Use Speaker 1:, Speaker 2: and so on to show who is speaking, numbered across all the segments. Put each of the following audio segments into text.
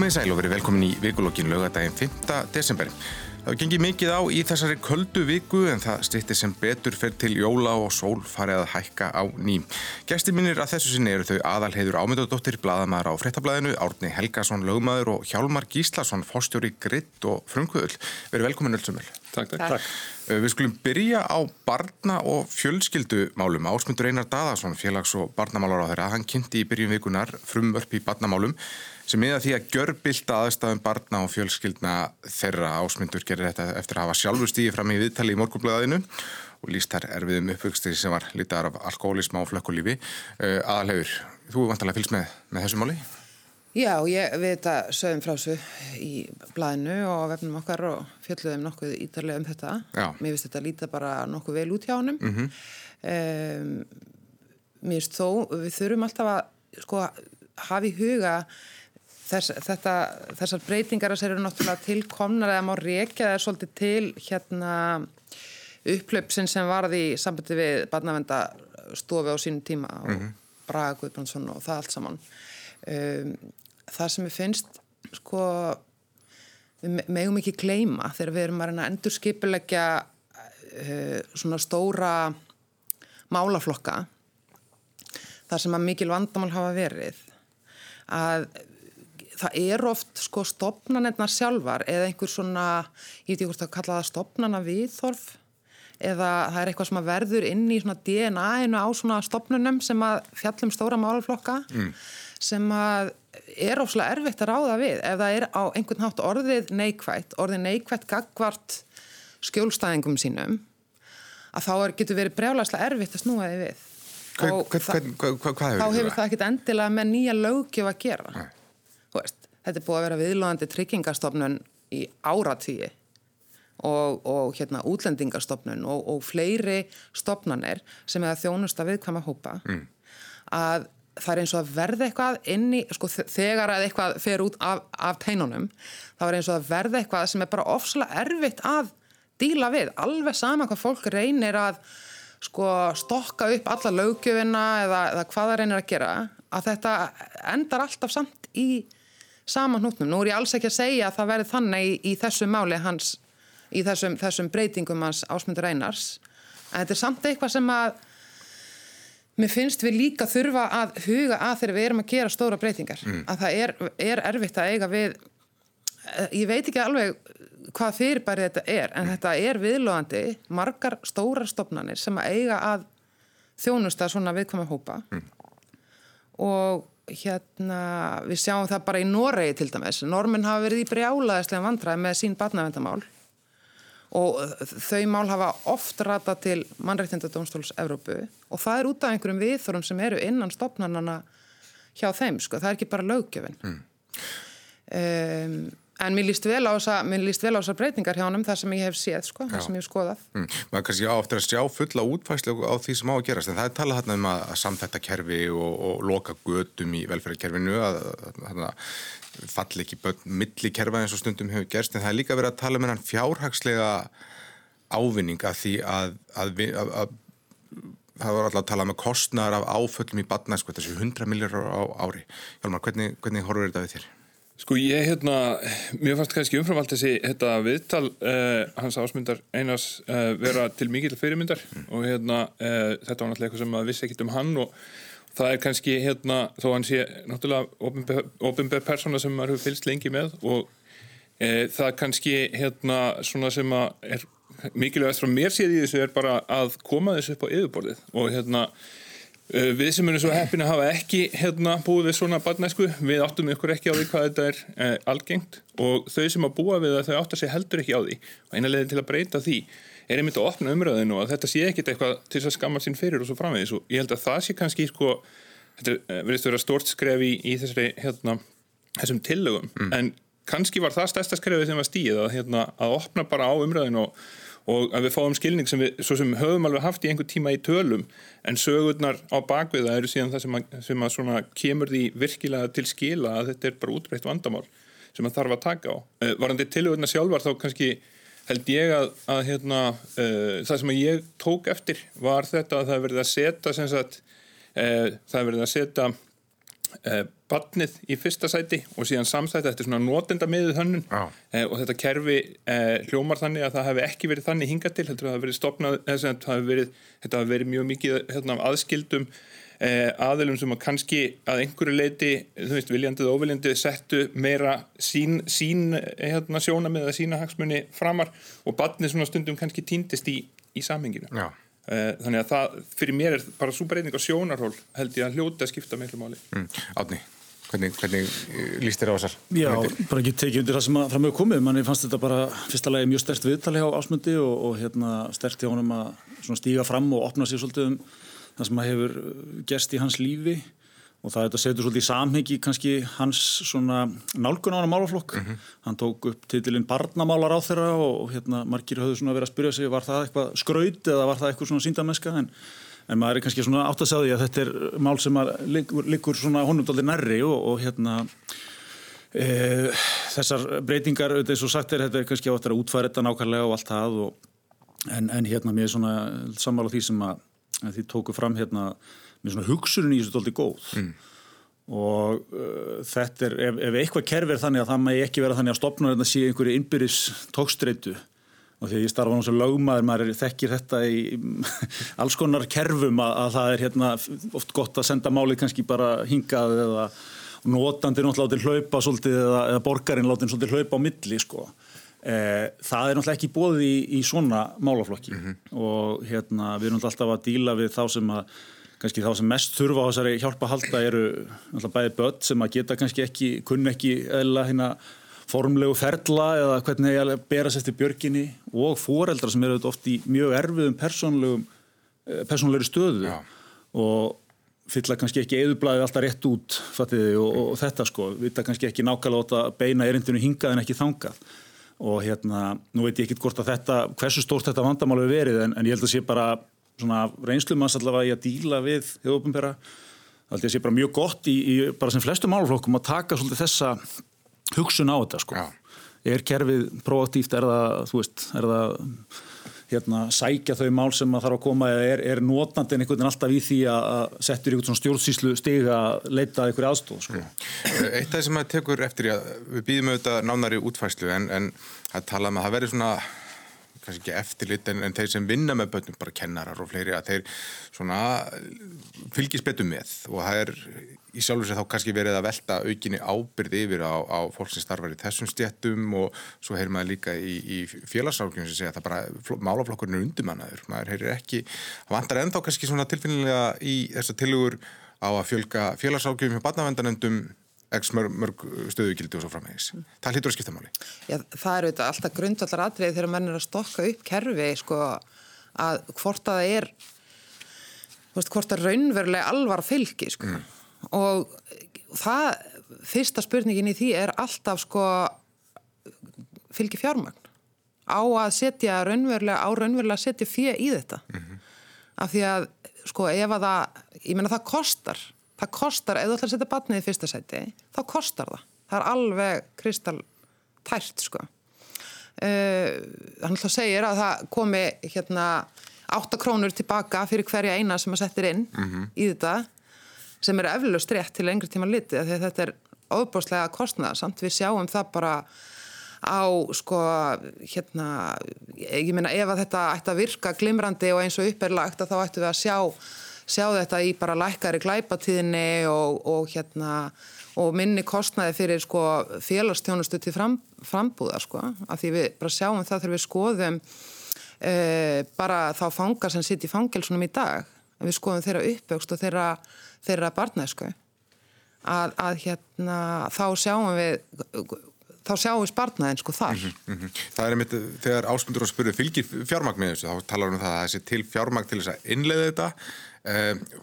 Speaker 1: Komið sæl og verið velkomin í vikulokkin lögadaginn 5. desember. Það gengið mikið á í þessari köldu viku en það stýttir sem betur fyrir til jóla og sól farið að hækka á ný. Gæsti mínir að þessu sinni eru þau aðalheiður ámyndadóttir, bladamæður á frettablaðinu, Árni Helgason, lögmaður og Hjálmar Gíslason, fórstjóri Gritt og Frumkvöðul. Verið velkomin öllsumil.
Speaker 2: Takk, takk. takk.
Speaker 1: Við skulum byrja á barna- og fjölskyldumálum. Ásmundur Einar Daðarsson, félags- og barnamálar á þeirra, hann kynnti í byrjun vikunar frumvörp í barnamálum sem miða því að gjörbilda aðstæðum barna og fjölskyldna þeirra ásmundur gerir þetta eftir að hafa sjálfur stíði fram í viðtali í morgunblæðinu og líst þær erfiðum uppvöxtir sem var litaðar af alkoholism á flökkulífi. Uh, Aðalhegur, þú er vantilega fylgst með, með þessu máli?
Speaker 3: Já, ég við þetta sögum frá þessu í blæðinu og vefnum okkar og fjöldluðum nokkuð ítarlega um þetta.
Speaker 1: Já.
Speaker 3: Mér finnst þetta líta bara nokkuð vel út hjá honum. Mm -hmm. um, mér finnst þó, við þurfum alltaf að sko, hafa í huga Þess, þetta, þessar breytingar sér eru náttúrulega tilkomnar eða má reykja það er svolítið til hérna upplöpsin sem varði í sambandi við barnavendastofi á sínum tíma og mm -hmm. Braga Guðbrandsson og það allt saman um, það sem ég finnst sko við megum ekki gleima þegar við erum að endur skipilegja uh, svona stóra málaflokka þar sem að mikil vandamál hafa verið að það er oft sko stopnanirnar sjálfar eða einhver svona, ég veit ekki hvort að kalla það stopnana viðþorf eða það er eitthvað sem að verður inn í svona DNA-inu á svona stopnunum sem að fjallum stóra málflokka mm. sem að er ofslega erfitt að ráða við. Ef það er á einhvern hátt orðið neikvægt, orðið neikvægt gagvart skjólstæðingum sínum að þá er, getur verið brjálæslega erfitt að snúa þið við.
Speaker 1: Hva, hva, hva,
Speaker 3: þá hefur það ekkert endilega með nýja lögjöf að gera. Nei þetta er búið að vera viðlóðandi tryggingastofnun í áratíi og, og hérna, útlendingastofnun og, og fleiri stofnanir sem er að þjónusta viðkvæma hópa mm. að það er eins og að verða eitthvað inni, sko þegar að eitthvað fer út af, af teinunum, þá er eins og að verða eitthvað sem er bara ofslega erfitt að díla við, alveg sama hvað fólk reynir að sko stokka upp alla lögjöfina eða, eða hvað það reynir að gera, að þetta endar alltaf samt í saman hnútnum. Nú er ég alls ekki að segja að það verði þannig í, í þessu máli hans, í þessum, þessum breytingum hans ásmundur einars. En þetta er samt eitthvað sem að mér finnst við líka þurfa að huga að þegar við erum að gera stóra breytingar. Mm. Að það er, er erfitt að eiga við, eh, ég veit ekki alveg hvað fyrirbærið þetta er, en mm. þetta er viðlóðandi margar stórar stopnarnir sem að eiga að þjónusta svona viðkvæma hópa mm. og hérna, við sjáum það bara í Noregi til dæmis, normin hafa verið í brjálaðislega vandræði með sín barnavendamál og þau mál hafa oft rata til mannreittindadómstóls Evrópu og það er út af einhverjum viðþórum sem eru innan stopnarnana hjá þeim, sko, það er ekki bara löggjöfin. Mm. um, En mér líst vel á þessar breytingar hjá hann þar sem ég hef séð, sko, þar sem ég hef skoðað. Mm.
Speaker 1: Maður kannski áttur að sjá fulla útfæslu á því sem á að gerast, en það er talað hérna um að, að samþetta kerfi og, og loka gödum í velferðarkerfinu, að, að, að falli ekki börn milli kerfa eins og stundum hefur gerst, en það er líka verið að tala um hennan fjárhagslega ávinning að því að það var alltaf að tala um að kostnar af áföllum í badna, sko, þessi 100 miljórar á ári. Hjálmar, hvernig, hvernig horfur þetta við þér?
Speaker 2: Sko ég hérna, mér fannst kannski umframvalt þessi þetta viðtal uh, hans ásmyndar einars uh, vera til mikill fyrirmyndar mm. og hérna uh, þetta var náttúrulega eitthvað sem maður vissi ekkit um hann og það er kannski hérna þó hann sé náttúrulega ofinbæð persóna sem maður hefur fylgst lengi með og það er kannski hérna svona sem að er mikilvægast frá mér séð í þessu er bara að koma þessu upp á yfirborðið og hérna Eh, við sem erum svo heppin að hafa ekki hérna, búið við svona barnæsku, við áttum ykkur ekki á því hvað þetta er eh, algengt og þau sem að búa við það, þau áttar sig heldur ekki á því. Og eina leiðin til að breyta því er einmitt að opna umröðinu og þetta sé ekkit eitthvað til að skamma sín fyrir og svo framvegis. Og ég held að það sé kannski sko, þetta eh, verðist að vera stort skref í, í þessari, hérna, þessum tillögum. Mm. en kannski var það stærsta skrefið sem var stíð að, hérna, að opna bara á umröðinu og og að við fáum skilning sem við svo sem höfum alveg haft í einhver tíma í tölum en sögurnar á bakviða eru síðan það sem að, sem að kemur því virkilega til skila að þetta er bara útbreytt vandamál sem að þarf að taka á. Uh, varandi tilhugurna sjálfar þá kannski held ég að, að hérna, uh, það sem ég tók eftir var þetta að það verði að setja uh, það verði að setja eh, badnið í fyrsta sæti og síðan samsæti er svona notenda miðið hönnun eh, og þetta kerfi eh, hljómar þannig að það hefði ekki verið þannig hingað til þetta hefði verið stopnað þetta hefði verið, mjög mikið hérna, aðskildum eh, aðilum sem að kannski að einhverju leiti þú veist, viljandið og óviljandið settu meira sín, sín hérna, sjónamið eða sína hagsmunni framar og badnið svona stundum kannski týndist í, í samhenginu.
Speaker 1: Já.
Speaker 2: Eh, þannig að það, fyrir mér er bara svo breyting á sjónarhól held ég að hljóta að skipta miklu máli
Speaker 1: mm. Átni, hvernig, hvernig eh, líst þér á þessar?
Speaker 4: Já, bara ekki tekið undir það sem að fram með komið manni fannst þetta bara fyrsta lagi mjög stert viðtali á ásmundi og, og hérna stert hjá honum að stíga fram og opna sér svolítið um það sem að hefur gerst í hans lífi og það setur svolítið í samhengi kannski hans svona nálgun á hann málaflokk mm -hmm. hann tók upp titilinn barnamálar á þeirra og hérna margir höfðu svona verið að spyrja sig var það eitthvað skraut eða var það eitthvað svona síndameska en, en maður er kannski svona átt að segja því að þetta er mál sem liggur, liggur svona honumdaldi nærri og, og hérna e, þessar breytingar eins og sagt er þetta er kannski átt að útfæra þetta nákvæmlega og allt það og, en, en hérna mér er svona sammála því sem að, að því tóku fram hérna með svona hugsunin í þessu tólti góð mm. og uh, þetta er, ef, ef eitthvað kerfi er þannig að það mægi ekki vera þannig að stopna þetta sé einhverju innbyrðis tókstreitu og því ég starfa náttúrulega lögmaður, maður þekkir þetta í alls konar kerfum að, að það er hérna oft gott að senda máli kannski bara hingað eða notandi náttúrulega látið hlaupa svolítið eða, eða borgarinn látið svolítið hlaupa á milli sko. Eh, það er náttúrulega ekki bóðið í, í svona málaflokki mm -hmm. og hérna við erum alltaf að díla við þá sem að kannski þá sem mest þurfa á þessari hjálpa halda eru alltaf bæði börn sem að geta kannski ekki, kunn ekki eða hérna formlegu ferla eða hvernig það er að bera sér til björginni og foreldra sem eru oft í mjög erfiðum persónlegum eh, persónlegri stöðu Já. og fylla kannski ekki eðublaðið alltaf rétt út fattiði, og, og, og þetta sko, vita kannski ekki nákvæmlega að beina erindinu hingað en ekki þangað og hérna, nú veit ég ekki hvort að þetta, hversu stórt þetta vandamál hefur verið en, en ég held að sé bara svona reynslum að allavega í að díla við þjóðupumbera það sé bara mjög gott í, í bara sem flestum málflokkum að taka svolítið þessa hugsun á þetta sko. er kerfið proaktíft, er það þú veist, er það hérna, sækja þau mál sem að þarf að koma eða er, er notnandin einhvern veginn alltaf í því að settur einhvern svona stjórnsýslu stig að leita einhverju aðstof sko.
Speaker 1: mm. Eitt af það sem að tekur eftir að við býðum auðvitað nánari útfæslu en, en að tala um að það verður svona kannski ekki eftirlit en, en þeir sem vinna með börnum, bara kennarar og fleiri að þeir svona fylgis betur með. Og það er í sjálf og sér þá kannski verið að velta aukinni ábyrði yfir á, á fólk sem starfar í þessum stjættum og svo heyrir maður líka í, í félagsákjum sem segja að það bara málaflokkurinn er undumannaður, maður heyrir ekki það vantar ennþá kannski svona tilfinnilega í þessa tilugur á að fjölga félagsákjum hjá barnavendanendum x mörg, mörg stöðugildi og svo framhengis. Það hlýtur að skipta máli.
Speaker 3: Já, það eru þetta alltaf grundvallar atriði þegar mann er að stokka upp kerfi sko, að hvort að það er veist, hvort að raunverulega alvar fylgi sko. mm. og það, fyrsta spurningin í því er alltaf sko fylgi fjármagn á að setja raunverulega, á raunverulega að setja fjö í þetta mm -hmm. af því að sko ef að það, ég menna það kostar það kostar, ef þú ætlar að setja batnið í fyrsta seti, þá kostar það. Það er alveg kristaltært, sko. Uh, að segja að það komi hérna 8 krónur tilbaka fyrir hverja eina sem að setja inn mm -hmm. í þetta sem er eflust rétt til lengri tíma litið því að þetta er óbúslega kostnað samt við sjáum það bara á sko hérna ég meina ef að þetta ætti að virka glimrandi og eins og upperlagt þá ættu við að sjá sjá þetta í bara lækkari glæpatíðinni og, og hérna og minni kostnaði fyrir sko félagstjónustu til fram, frambúða sko. Af því við bara sjáum það þegar við skoðum e, bara þá fangar sem sitt í fangelsunum í dag. Við skoðum þeirra uppvöxt og þeirra, þeirra barnæsku. Að, að hérna þá sjáum við þá sjáum við spartnaðin sko þar. Mm -hmm, mm -hmm.
Speaker 1: Það er einmitt, þegar ásmundur og spurðu fylgir fjármagn með þessu, þá talar við um það að þessi til fjármagn til þess að innleiða þetta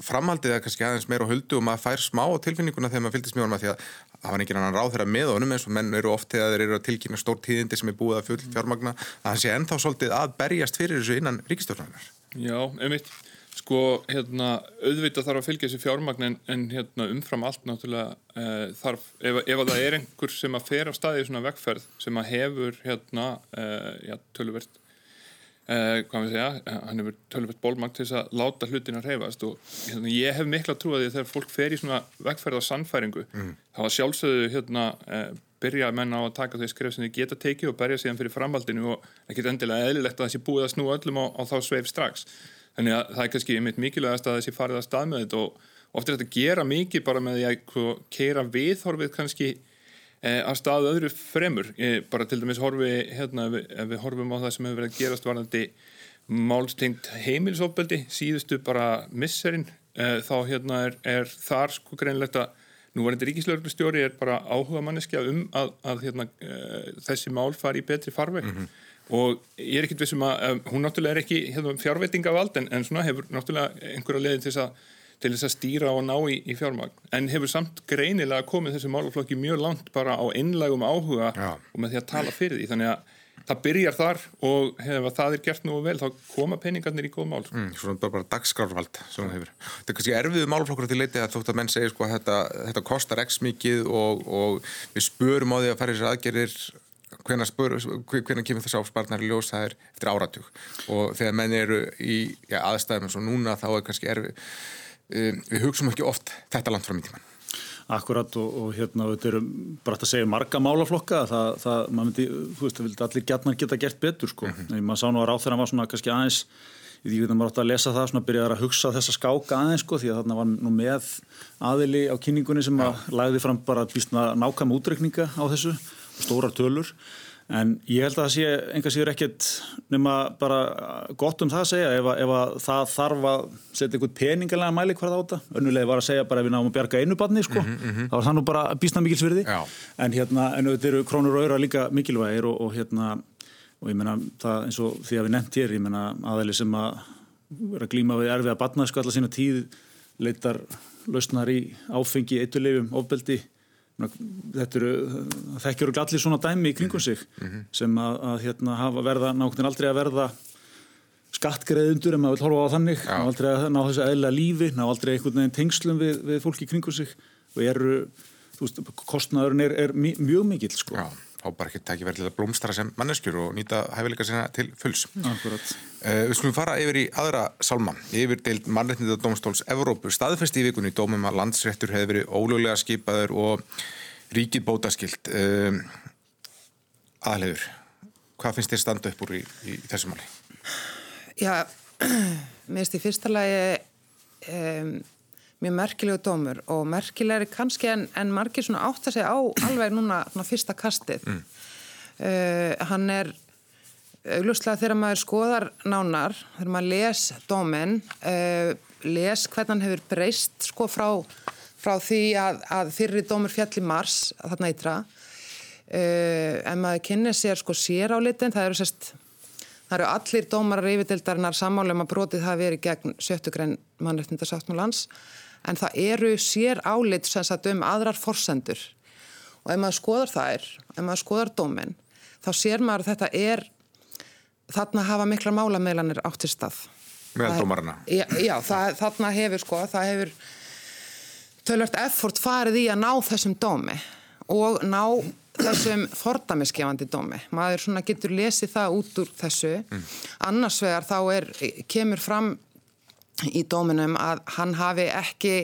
Speaker 1: framhaldið er kannski aðeins meira á höldu og maður fær smá tilfinninguna þegar maður fylgist mjög með því að það var einhvern annan ráð þeirra með honum eins og menn eru oft þegar þeir eru að tilkynna stór tíðindi sem er búið að full fjármagna að hann sé ennþá svolítið að berjast fyrir þessu innan ríkistofnarnar
Speaker 2: Já, einmitt, sko hérna auðvitað þarf að fylgja þessu fjármagn en, en hérna umfram allt náttúrulega uh, þarf, ef, ef að það er einhver sem að fer á staði í svona vegferð sem að hefur hérna uh, já, töluvert Uh, hvað við segja, hann hefur tölvöld bólmagt til þess að láta hlutin að reyfast og hérna, ég hef mikla trú að því þegar fólk fer í svona vegferð á sannfæringu mm. þá að sjálfsögðu hérna uh, byrja að menna á að taka þau skref sem þið geta tekið og berja síðan fyrir framhaldinu og ekkert endilega eðlilegt að þessi búið að snú öllum á, á þá sveif strax þannig að það er kannski mitt mikilvægast að þessi farið að stað með þetta og ofta er þetta að gera mikið bara með því að keira viðhorfið kannski Eh, að staðu öðru fremur bara til dæmis horfi hérna, ef, við, ef við horfum á það sem hefur verið að gerast varðandi málstengt heimilsofbeldi síðustu bara misserinn eh, þá hérna er, er þar sko greinlegt að nú var þetta ríkislauglustjóri er bara áhuga manneskja um að, að hérna, eh, þessi mál fari í betri farveg mm -hmm. og ég er ekkit vissum að hún náttúrulega er ekki hérna, fjárveitinga vald en, en svona hefur náttúrulega einhverja leiðin til þess að til þess að stýra og ná í, í fjármagn en hefur samt greinilega komið þessi málaflokki mjög langt bara á innlægum áhuga Já. og með því að tala fyrir því þannig að það byrjar þar og ef það er gert nú vel þá koma peningarnir í góð mál
Speaker 1: mm, Svona bara, bara hefur. Þetta er kannski erfiðu málaflokkur til leiti að þótt að menn segir sko að þetta, þetta kostar x mikið og, og við spörum á því að fara í þessu aðgerir hvernig kemur þessu áspartnar í ljós það er eftir áratug og þegar menn eru í ja, aðstæðum eins og núna þá er kannski erfið um, við hugsaum ekki oft þetta land fram í tíman.
Speaker 4: Akkurat og, og hérna þetta eru bara að segja marga málaflokka það, það maður myndi, þú veist, það vildi allir gætnar geta gert betur sko, mm -hmm. maður sá nú að ráð þegar hann var svona kannski aðeins ég veit að maður átt að lesa það, svona byrjaði að hugsa þessa skáka aðeins sko, því að þarna var nú með aðili á kynningunni sem að lagði fram bara nákvæm útrekninga á þessu, stórar tölur En ég held að það sé enga síður ekkert nema bara gott um það að segja ef, ef að það þarf að setja einhvern peningalega mæli hverða á þetta. Önnulega var að segja bara ef við náum að bjarga einu barni sko, mm -hmm. þá var það nú bara bísna mikilsverði. En hérna, en auðvitað eru krónur og öyra líka mikilvægir og, og hérna, og ég menna það eins og því að við nefnt hér, ég menna aðeili sem að vera að glíma við erfið að barna sko alla sína tíð, leitar lausnar í áfengi, eitulefum, ofbeldi þetta eru, þekkjur og allir svona dæmi í kringum sig mm -hmm. sem að, að hérna, hafa verða nákvæmlega aldrei að verða skattgreðundur en maður vil horfa á þannig. Ná aldrei að ná þessu eðla lífi ná aldrei einhvern veginn tengslum við, við fólki í kringum sig. Og eru, þú veist, kostnaðurinn er, er mjög mikill sko.
Speaker 1: Já þá bara ekki takk verið til að blómstara sem manneskjur og nýta hæfileika sinna til fulls.
Speaker 4: Akkurat.
Speaker 1: Uh, við skulum fara yfir í aðra salma. Yfir til mannreitnið og domstóls Evrópu. Staðfesti í vikunni dómum að landsréttur hefði verið ólöglega skipaður og ríkið bótaskilt. Uh, aðlegur, hvað finnst þér standa upp úr í, í þessu máli?
Speaker 3: Já, mér finnst í fyrsta lagi... Um, mjög merkilegu dómur og merkilegri kannski en, en margir svona átt að segja á alveg núna fyrsta kastið. Mm. uh, hann er auglustlega þegar maður skoðar nánar þegar maður les dómin uh, les hvernig hann hefur breyst sko frá, frá því að, að þyrri dómur fjall í mars þarna ytra. Uh, en maður kynni sér sko sér á litin það eru sérst Það eru allir dómarar yfirdildarinnar sammálum að brotið hafi verið gegn sjöttugrein mannreitnindarsáttmálans en það eru sér álit sem sagt um aðrar forsendur og ef maður skoðar þær, ef maður skoðar dómin, þá sér maður að þetta er, þarna hafa mikla málameilanir átt til stað.
Speaker 1: Meðal dómarna?
Speaker 3: Já, já það, þarna hefur sko, það hefur tölvört effort farið í að ná þessum dómi og ná þessum fordamiskefandi dómi. Maður svona getur lesið það út úr þessu. Mm. Annars vegar þá er, kemur fram í dóminum að hann hafi ekki,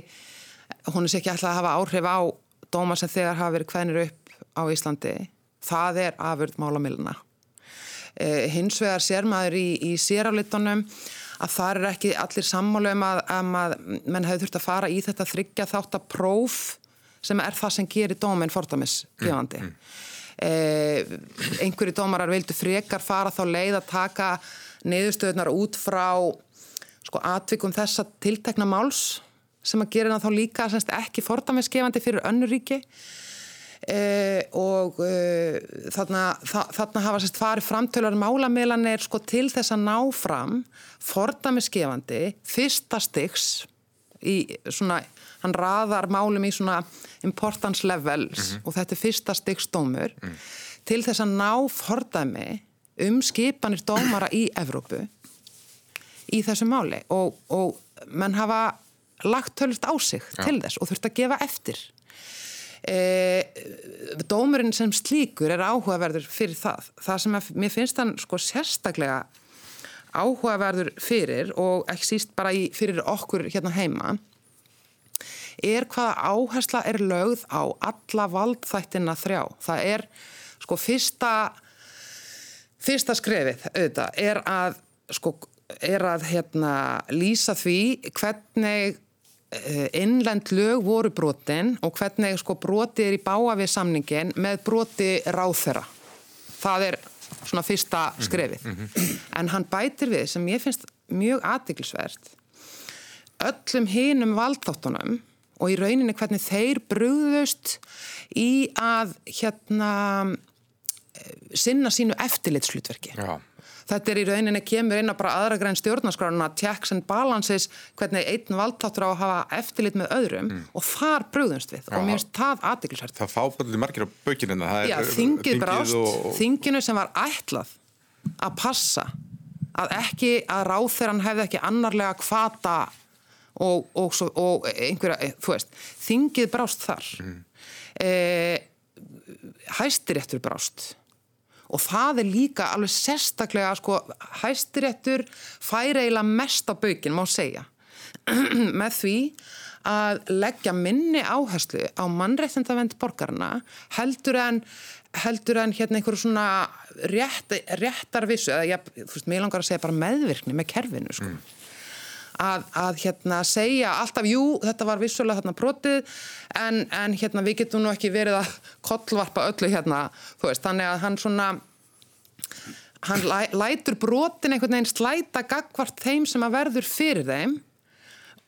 Speaker 3: hún er sér ekki alltaf að hafa áhrif á dóma sem þegar hafa verið hvernir upp á Íslandi. Það er afurð málamiluna. Eh, hins vegar sér maður í, í séraflitunum að það er ekki allir sammálu um að, um að menn hefur þurft að fara í þetta þryggja þátt að próf sem er það sem gerir dóminn fordamisgefandi. Mm, mm. eh, einhverju dómarar vildu frekar fara þá leið að taka niðurstöðunar út frá sko atvikum þessa tiltekna máls sem að gera þá líka semst, ekki fordamiskefandi fyrir önnuríki eh, og eh, þarna, þarna hafa semst, farið framtölar málamiðlanir sko, til þess að ná fram fordamiskefandi fyrsta stygs í svona, hann raðar málum í svona importance levels mm -hmm. og þetta er fyrsta stygsdómur mm. til þess að ná fordami um skipanir dómara í Evrópu í þessu máli og, og mann hafa lagt tölvist á sig Já. til þess og þurft að gefa eftir e, dómurinn sem slíkur er áhugaverður fyrir það það sem að, mér finnst hann sko sérstaklega áhugaverður fyrir og ekki síst bara í, fyrir okkur hérna heima er hvaða áhersla er lögð á alla valdþættina þrjá. Það er sko fyrsta fyrsta skrefið auðvitað er að sko er að hérna lýsa því hvernig eh, innlend lög voru brotin og hvernig sko broti er í báa við samningin með broti ráþera. Það er svona fyrsta skrefið. Mm -hmm. En hann bætir við sem ég finnst mjög aðdeglisvert öllum hinum valdþáttunum og í rauninni hvernig þeir brúðust í að hérna sinna sínu eftirlitslutverki. Já. Þetta er í rauninni kemur inn á bara aðra grein stjórnarskrána, checks and balances, hvernig einn valdtáttur á að hafa eftirlit með öðrum mm. og þar brúðumst við Já. og mér finnst það aðdeklisvært.
Speaker 1: Það fábæðilega margir á bökinina.
Speaker 3: Já, þingið brást, og... þinginu sem var ætlað að passa að ekki, að ráþeran hefði ekki annarlega kvata og, og, og, og einhverja, þú veist, þingið brást þar. Mm. Eh, hæstiréttur brást og það er líka alveg sérstaklega sko hæstiréttur fær eiginlega mest á baukin má segja. Með því að leggja minni áherslu á mannreittendavend borgarna heldur en heldur en hérna einhverju svona rétt, réttarvissu eða ég, þú veist, mér langar að segja bara meðvirkni með kerfinu sko. Mm að, að hérna segja alltaf, jú, þetta var vissulega þarna brotið en, en hérna við getum nú ekki verið að kollvarpa öllu hérna, veist, þannig að hann svona hann læ, lætur brotin einhvern veginn slæta gagvart þeim sem að verður fyrir þeim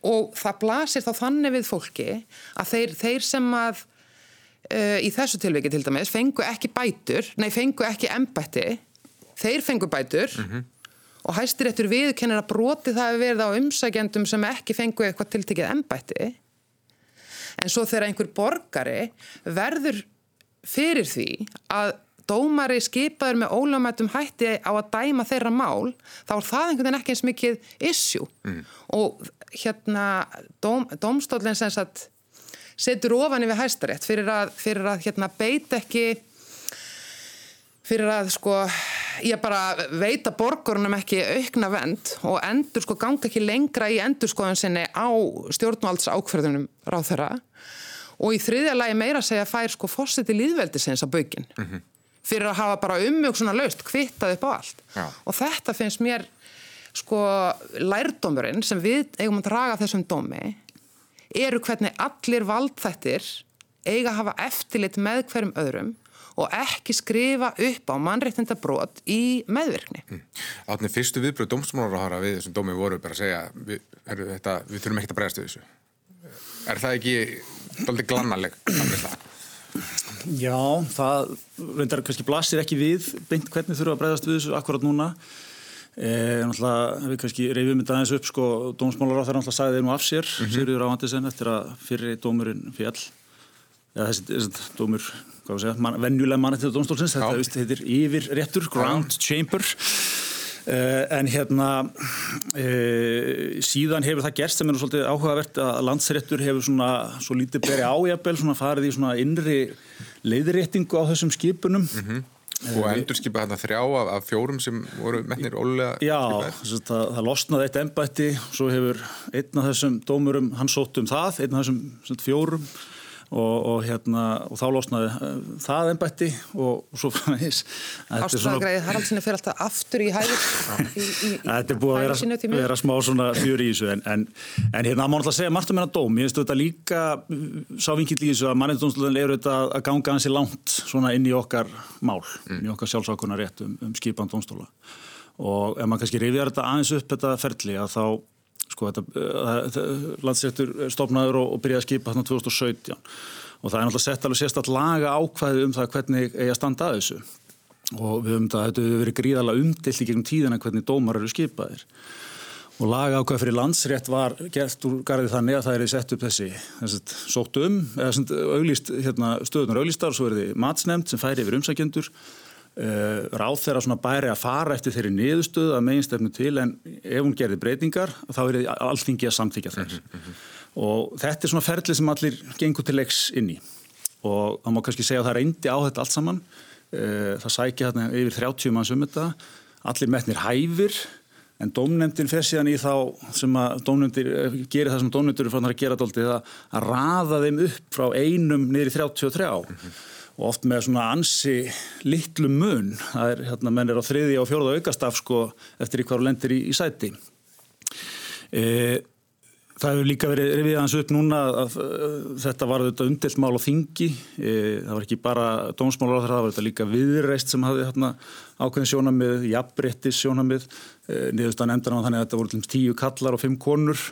Speaker 3: og það blasir þá þannig við fólki að þeir, þeir sem að uh, í þessu tilviki til dæmis fengu ekki bætur, nei fengu ekki embætti, þeir fengu bætur mm -hmm og hæstiréttur viðkennir að broti það hefur verið á umsækjandum sem ekki fengu eitthvað tiltekið ennbætti en svo þegar einhver borgari verður fyrir því að dómari skipaður með ólöfumættum hætti á að dæma þeirra mál þá er það einhvern veginn ekki eins mikið issue mm. og hérna dóm, dómstólinn setur ofan yfir hæstarétt fyrir að, fyrir að hérna, beita ekki fyrir að sko ég bara veita borgurunum ekki aukna vend og endur sko ganga ekki lengra í endurskoðun sinni á stjórnvalds ákverðunum ráð þeirra og í þriðja lagi meira segja fær sko fósiti líðveldisins á bökin mm -hmm. fyrir að hafa bara ummjög svona laust kvittað upp á allt Já. og þetta finnst mér sko lærdómurinn sem við eigum að draga þessum dómi eru hvernig allir valdþættir eiga að hafa eftirlit með hverjum öðrum og ekki skrifa upp á mannreittindabrót í meðvirkni. Mm.
Speaker 1: Átni fyrstu viðbröð dómsmálaráðara við þessum dómi voru bara að segja við, er, þetta, við þurfum ekki að bregast við þessu. Er það ekki doldið glannaleg?
Speaker 4: Já, það reyndar kannski blasir ekki við beint hvernig þurfum að bregast við þessu akkurat núna. Eh, náttúrulega við kannski reyfum þetta aðeins upp sko, dómsmálaráðara náttúrulega sagði þeir nú af sér, mm -hmm. Sigurður Ávandisen eftir að fyrir dómurinn fjall eða þessi, þessi dómur man, venjulega mannættið domstólsins, þetta veist, heitir yfir réttur, ground chamber. Uh, en hérna uh, síðan hefur það gerst sem er svolítið áhugavert að landsréttur hefur svona svo lítið beri ájabel, svona farið í svona innri leiðréttingu á þessum skipunum. Mm -hmm.
Speaker 1: Og endur skipa þetta þrjá af, af fjórum sem voru metnir ólega
Speaker 4: Já, það, það losnaði eitt ennbætti svo hefur einn af þessum dómurum hann sótt um það, einn af þessum fjórum og, og, hérna, og þá losnaði eh, það ennbætti og, og svo fannins
Speaker 3: Ástæðagreið Haraldsinni fyrir alltaf aftur í hæður
Speaker 4: Þetta er búið að vera, vera smá svona fjör í þessu en, en, en hérna má náttúrulega segja margt um hérna dóm. Ég finnst þetta líka sá vinkill í þessu að mannindómsluðin er auðvitað að ganga hansi langt svona inn í okkar mál mm. inn í okkar sjálfsákunar rétt um, um skipan dómstóla. Og ef maður kannski rifjar þetta aðeins upp þetta ferli að þá sko þetta uh, landsréttur stopnaður og, og byrjaði að skipa þarna 2017 og það er náttúrulega sett alveg sérstatt laga ákvæði um það hvernig eigi að standa að þessu. Og við höfum það, þetta hefur verið gríðarlega umdilt í gegnum tíðina hvernig dómar eru skipaðir. Og laga ákvæði fyrir landsrétt var gert úr garði þannig að það er sett upp þessi, þessi sótt um eða auglist, hérna, stöðunar auglistar og svo er þið matsnefnd sem færi yfir umsækjendur Uh, ráð þeirra svona bæri að fara eftir þeirri niðurstöðu að meginstefnu til en ef hún gerði breytingar þá er alltingi að samþykja þess mm -hmm. og þetta er svona ferli sem allir gengur til leiks inn í. Og þá má kannski segja að það reyndi á þetta allt saman. Uh, það sækja hérna yfir 30 manns um þetta. Allir metnir hæfir en dómnefndin fer síðan í þá sem að dómnefndir eh, gerir það sem dómnefndir er fannar að gera dóltið að, að raða þeim upp frá einum niður í 33 mm -hmm. Og oft með svona ansi litlu mun, það er hérna menn er á þriði og fjóruða aukastaf sko eftir í hverju lendir í, í sæti. Eða Það hefur líka verið rivið aðeins upp núna að, að, að þetta var þetta umdelt mál á þingi, e, það var ekki bara dómsmálar á það, það var þetta líka viðreist sem hafði hérna, ákveðin sjónamið, jafnbrettis sjónamið, e, niðurstan endan á þannig að þetta voru tíu kallar og fimm konur,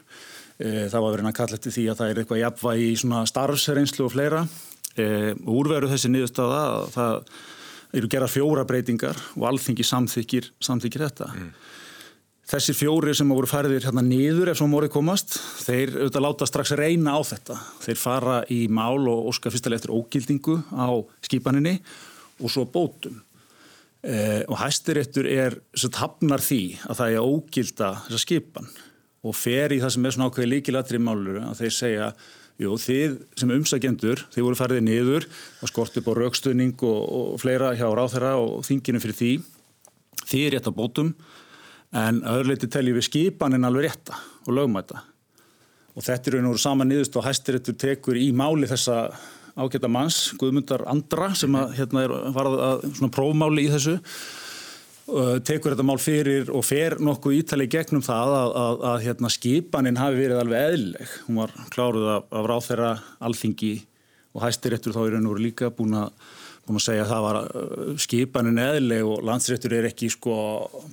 Speaker 4: e, það var verið að kalla eftir því að það er eitthvað jafnvægi í svona starfsreynslu og fleira e, úrveru þessi niðurstaða að það eru gerað fjóra breytingar og alþingi samþykir, samþykir þetta. Mm. Þessir fjóri sem voru færðir hérna niður ef svo morið komast, þeir auðvitað láta strax reyna á þetta. Þeir fara í mál og óska fyrstulega eftir ógildingu á skipaninni og svo bótum. Eh, og hæstiréttur er sem hafnar því að það er ógilda þessa skipan og fer í það sem er svona ákveði líkilatri málur að þeir segja, jú þið sem umsækjendur, þið voru færðir niður og skort upp á raukstunning og, og fleira hjá ráþæra og þinginu fyrir því, þið er rétt á bótum en öðruleiti teljum við skipanin alveg rétta og lögmæta. Og þetta er einhverjum saman nýðust og hæstiréttur tekur í máli þessa ágæta manns, Guðmundar Andra sem að, hérna er, var að svona prófmáli í þessu tekur þetta mál fyrir og fer nokkuð ítali gegnum það að, að, að hérna, skipanin hafi verið alveg eðleg hún var kláruð af, af ráþeira alþingi og hæstiréttur þá er einhverjum líka búin að búin að segja að það var uh, skipanin eðleg og landsréttur er ekki sko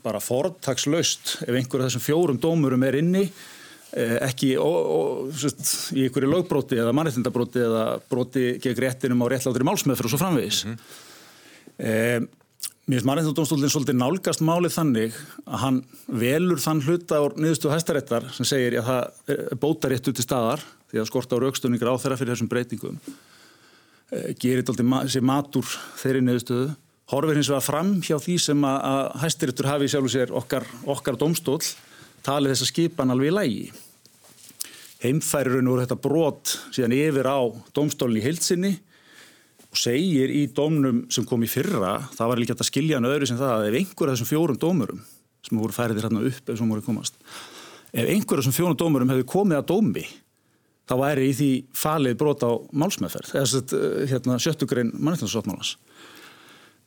Speaker 4: bara fortakslaust. Ef einhver af þessum fjórum dómurum er inni eh, ekki ó, ó, sest, í einhverju lögbróti eða mannreitindabróti eða bróti gegn réttinum á réttlátri málsmeðfyrir og svo framvegis. Mm -hmm. eh, Mér finnst mannreitindadómstólinn svolítið nálgast málið þannig að hann velur þann hluta á niðurstu hæstaréttar sem segir að það er bótaréttu til staðar því að skorta á raukstunningur á þeirra fyrir þessum breytingum. Eh, gerir þetta sér matur þeirri neðustöðu horfir hins vegar fram hjá því sem að, hæstirittur hafi sjálf og sér okkar, okkar domstól talið þess að skipan alveg í lægi heimfærirun úr þetta brot síðan yfir á domstólinn í heilsinni og segir í domnum sem kom í fyrra það var líka að skilja hann öðru sem það að ef einhver af þessum fjórum dómurum sem voru færið hérna upp ef komast ef einhver af þessum fjórum dómurum hefði komið að dómi þá væri í því falið brot á málsmeðferð, eða eh, hérna, sjöttugrein mannættinssáttmálans.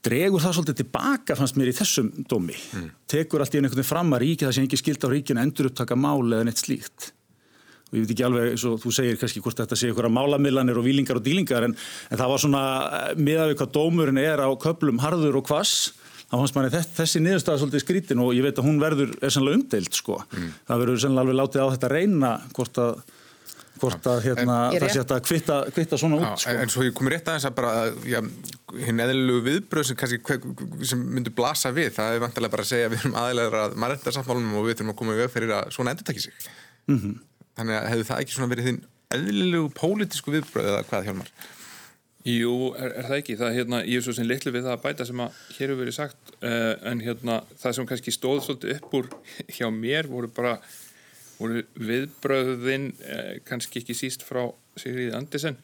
Speaker 4: Dregur það svolítið tilbaka, fannst mér, í þessum dómi. Mm. Tekur allt í einhvern veginn fram að ríki það sem ekki skild á ríkinu endur upptaka mál eða neitt slíkt. Og ég veit ekki alveg, og þú segir kannski hvort þetta sé ykkur að málamillanir og výlingar og dílingar, en, en það var svona eh, miðað við hvað dómurinn er á köplum harður og kvass, þá fannst manni þessi niðurstaða svolítið skrítin og ég veit að hún verður, er sannlega umdeilt sko. Mm. Það verður sannlega alveg látið á þetta reyna hvort að hvort að hérna, það sé að kvitta, kvitta svona út.
Speaker 1: Já, sko. En svo ég komi rétt aðeins að bara, já, hinn eðlilegu viðbröð sem kannski sem myndur blasa við, það er vantilega bara að segja að við erum aðeinslega að maður enda samfálunum og við þurfum að koma í veg fyrir að svona endur takki sig. Mm -hmm. Þannig að hefur það ekki svona verið þinn eðlilegu pólitísku viðbröð eða hvað hjálmar?
Speaker 2: Jú, er, er það ekki. Það hérna, ég er svo sem litlu við það að bæta sem að hér hefur verið sagt, uh, en hérna það sem kannski stóð svolítið upp úr hjá mér voru bara voru viðbröðin eh, kannski ekki síst frá Sigriði Andisen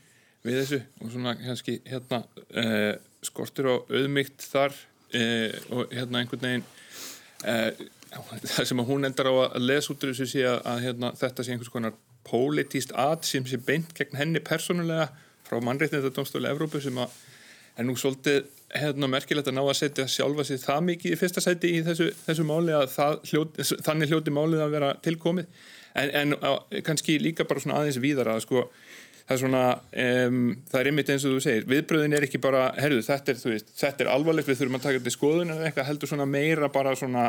Speaker 2: við þessu og svona kannski hérna eh, skortur á auðmygt þar og hérna einhvern veginn það sem að hún endar á að lesa út úr þessu sé að, að hérna, þetta sé einhvers konar pólitíst að sem sé beint gegn henni persónulega frá mannreitnindadómstóli Evrópu sem að er nú svolítið hérna, merkilegt að ná að setja sjálfa sér það mikið í fyrsta sæti í þessu, þessu máli að hljóti, þannig hljóti málið að vera tilkomið en, en á, kannski líka bara svona aðeins víðar að sko. Það er svona, um, það er ymmit eins og þú segir viðbröðin er ekki bara, herru þetta er, veist, þetta er alvarlegt, við þurfum að taka þetta í skoðun eða eitthvað heldur svona meira bara svona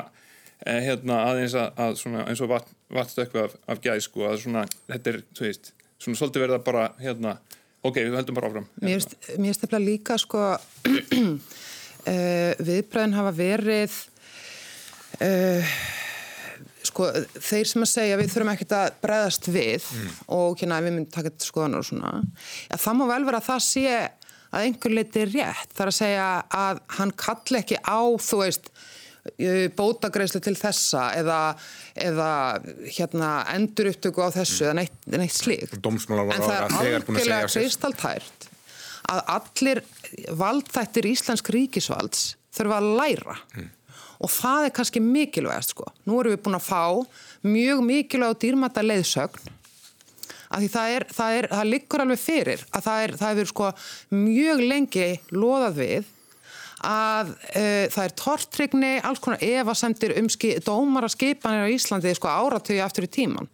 Speaker 2: eh, hérna aðeins að, að svona, eins og vatnstökku af, af gæð sko að svona, þetta er, þú veist svona svolítið verða bara, hérna ok, við höldum bara áfram
Speaker 3: Mér finnst þetta líka sko uh, viðbröðin hafa verið uh, sko þeir sem að segja við þurfum ekkert að breðast við mm. og hérna við myndum taka þetta skoðan og svona ja, það má vel vera að það sé að einhver leiti er rétt þar að segja að hann kalli ekki á þú veist bótagreislu til þessa eða, eða hérna, endur upptöku á þessu eða neitt, neitt slíkt en það er algjörlega kristaltært að allir valdþættir íslensk ríkisvalds þurfa að læra mm. og það er kannski mikilvægast sko. Nú erum við búin að fá mjög mikilvæg og dýrmæta leiðsögn að því það er, það er, það liggur alveg fyrir að það er, það er sko mjög lengi loðað við að uh, það er tortrygni, alls konar evasemtir um dómara skipanir á Íslandi sko áratöyu aftur í tíman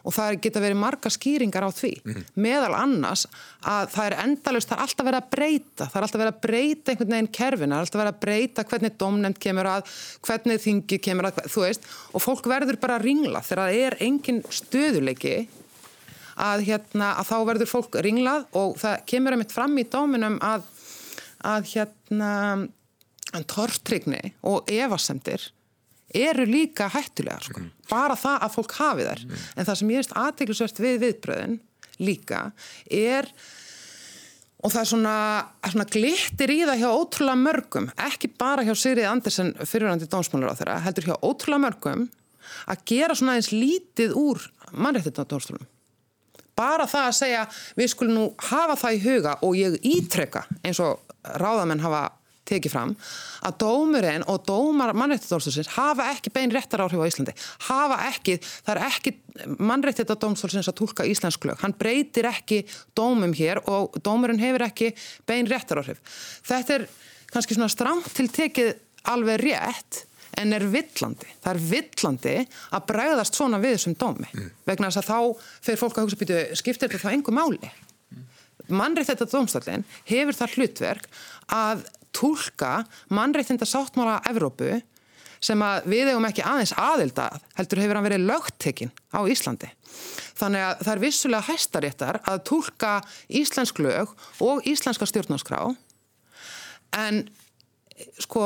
Speaker 3: og það geta verið marga skýringar á því. Mm -hmm. meðal annars að það er endalust, það er alltaf verið að breyta það er alltaf verið að breyta einhvern veginn kerfin það er alltaf verið að breyta hvernig domnefnd kemur að hvernig þingi kemur að, þú veist. Og fólk verður bara að ringla þegar það er engin stöðuleiki að, hérna, að þá verður fólk ringlað og það kemur einmitt fram í dóminum að, að hérna tortrygni og evasemtir eru líka hættulegar sko. mm. bara það að fólk hafi þær mm. en það sem ég veist aðteglisvert við viðbröðin líka er og það er svona, svona glittir í það hjá ótrúlega mörgum ekki bara hjá Sigrið Andersen fyrirvændi dómsmálur á þeirra, heldur hjá ótrúlega mörgum að gera svona eins lítið úr dómsmálum bara það að segja við skulum nú hafa það í huga og ég ítrekka eins og ráðamenn hafa tekið fram að dómurinn og dómar mannreittadómstólsins hafa ekki bein réttar áhrif á Íslandi. Hafa ekki, það er ekki mannreittadómstólsins að tólka íslensk lög. Hann breytir ekki dómum hér og dómurinn hefur ekki bein réttar áhrif þetta er kannski svona stramt til tekið alveg rétt en er villandi. Það er villandi að bregðast svona við þessum dómi mm. vegna þess að þá fyrir fólk að hugsa býtu skiptir þetta þá engu máli. Mm. Mannreitt dómstallin hefur það hlutverk að tólka mannreitinda sáttmála Evrópu sem að við hefum ekki aðeins aðelda heldur hefur hann verið lögtekinn á Íslandi. Þannig að það er vissulega hæstaréttar að tólka íslensk lög og íslenska stjórnarskrá en sko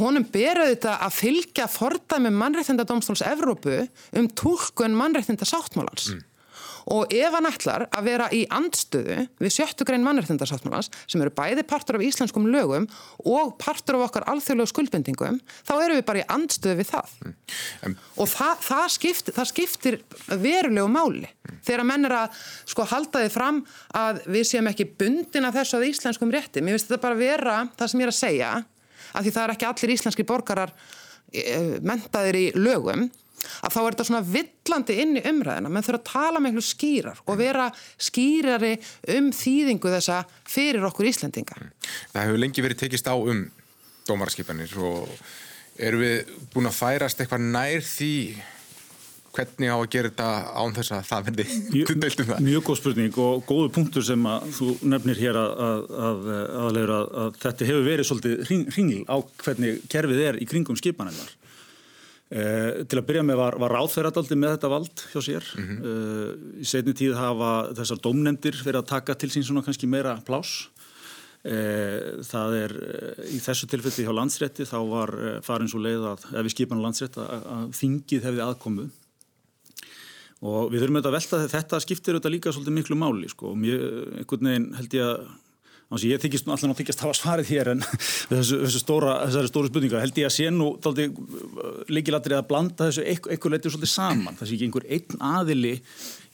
Speaker 3: honum beruð þetta að fylgja fordæmi mannreitinda domstóls Evrópu um tólkun mannreitinda sáttmálans. Mm og ef hann ætlar að vera í andstöðu við sjöttu grein mannreitndarsáttmálans sem eru bæði partur af íslenskum lögum og partur af okkar alþjóðlegu skuldbendingum þá eru við bara í andstöðu við það mm. um. og það, það, skiptir, það skiptir verulegu máli mm. þegar menn er að sko halda þið fram að við séum ekki bundin af þessu að íslenskum rétti, mér finnst þetta bara vera það sem ég er að segja, af því það er ekki allir íslenski borgarar e, mentaðir í lögum að þá er þetta svona villandi inn í umræðina menn þurfa að tala með einhverju skýrar og vera skýrari um þýðingu þessa fyrir okkur Íslendinga.
Speaker 1: Það hefur lengi verið tekist á um dómarskipanir og eru við búin að færast eitthvað nær því hvernig á að gera þetta án þess að það verði
Speaker 4: mjög, um mjög góð spurning og góðu punktur sem að þú nefnir hér að, að, að, að þetta hefur verið svolítið hringil á hvernig kerfið er í kringum skipanirnar Eh, til að byrja með var, var ráðferðardaldi með þetta vald hjá sér. Mm -hmm. eh, í setni tíð hafa þessar domnendir fyrir að taka til sín svona kannski meira plás eh, það er eh, í þessu tilfelli hjá landsrétti þá var eh, farin svo leið að ef við skipan landsrétt að, þingið hefði aðkomu. Og við þurfum auðvitað að velta þetta skiptir auðvitað líka svolítið miklu máli sko. Og mjög, einhvern veginn held ég að Þannig að ég þykist alltaf náttúrulega að hafa svarið hér en þessu, þessu stóra, þessari stóru spurninga held ég að sé nú uh, líkilatrið að blanda þessu eitthvað leitið svolítið saman. Það sé ekki einhver einn aðili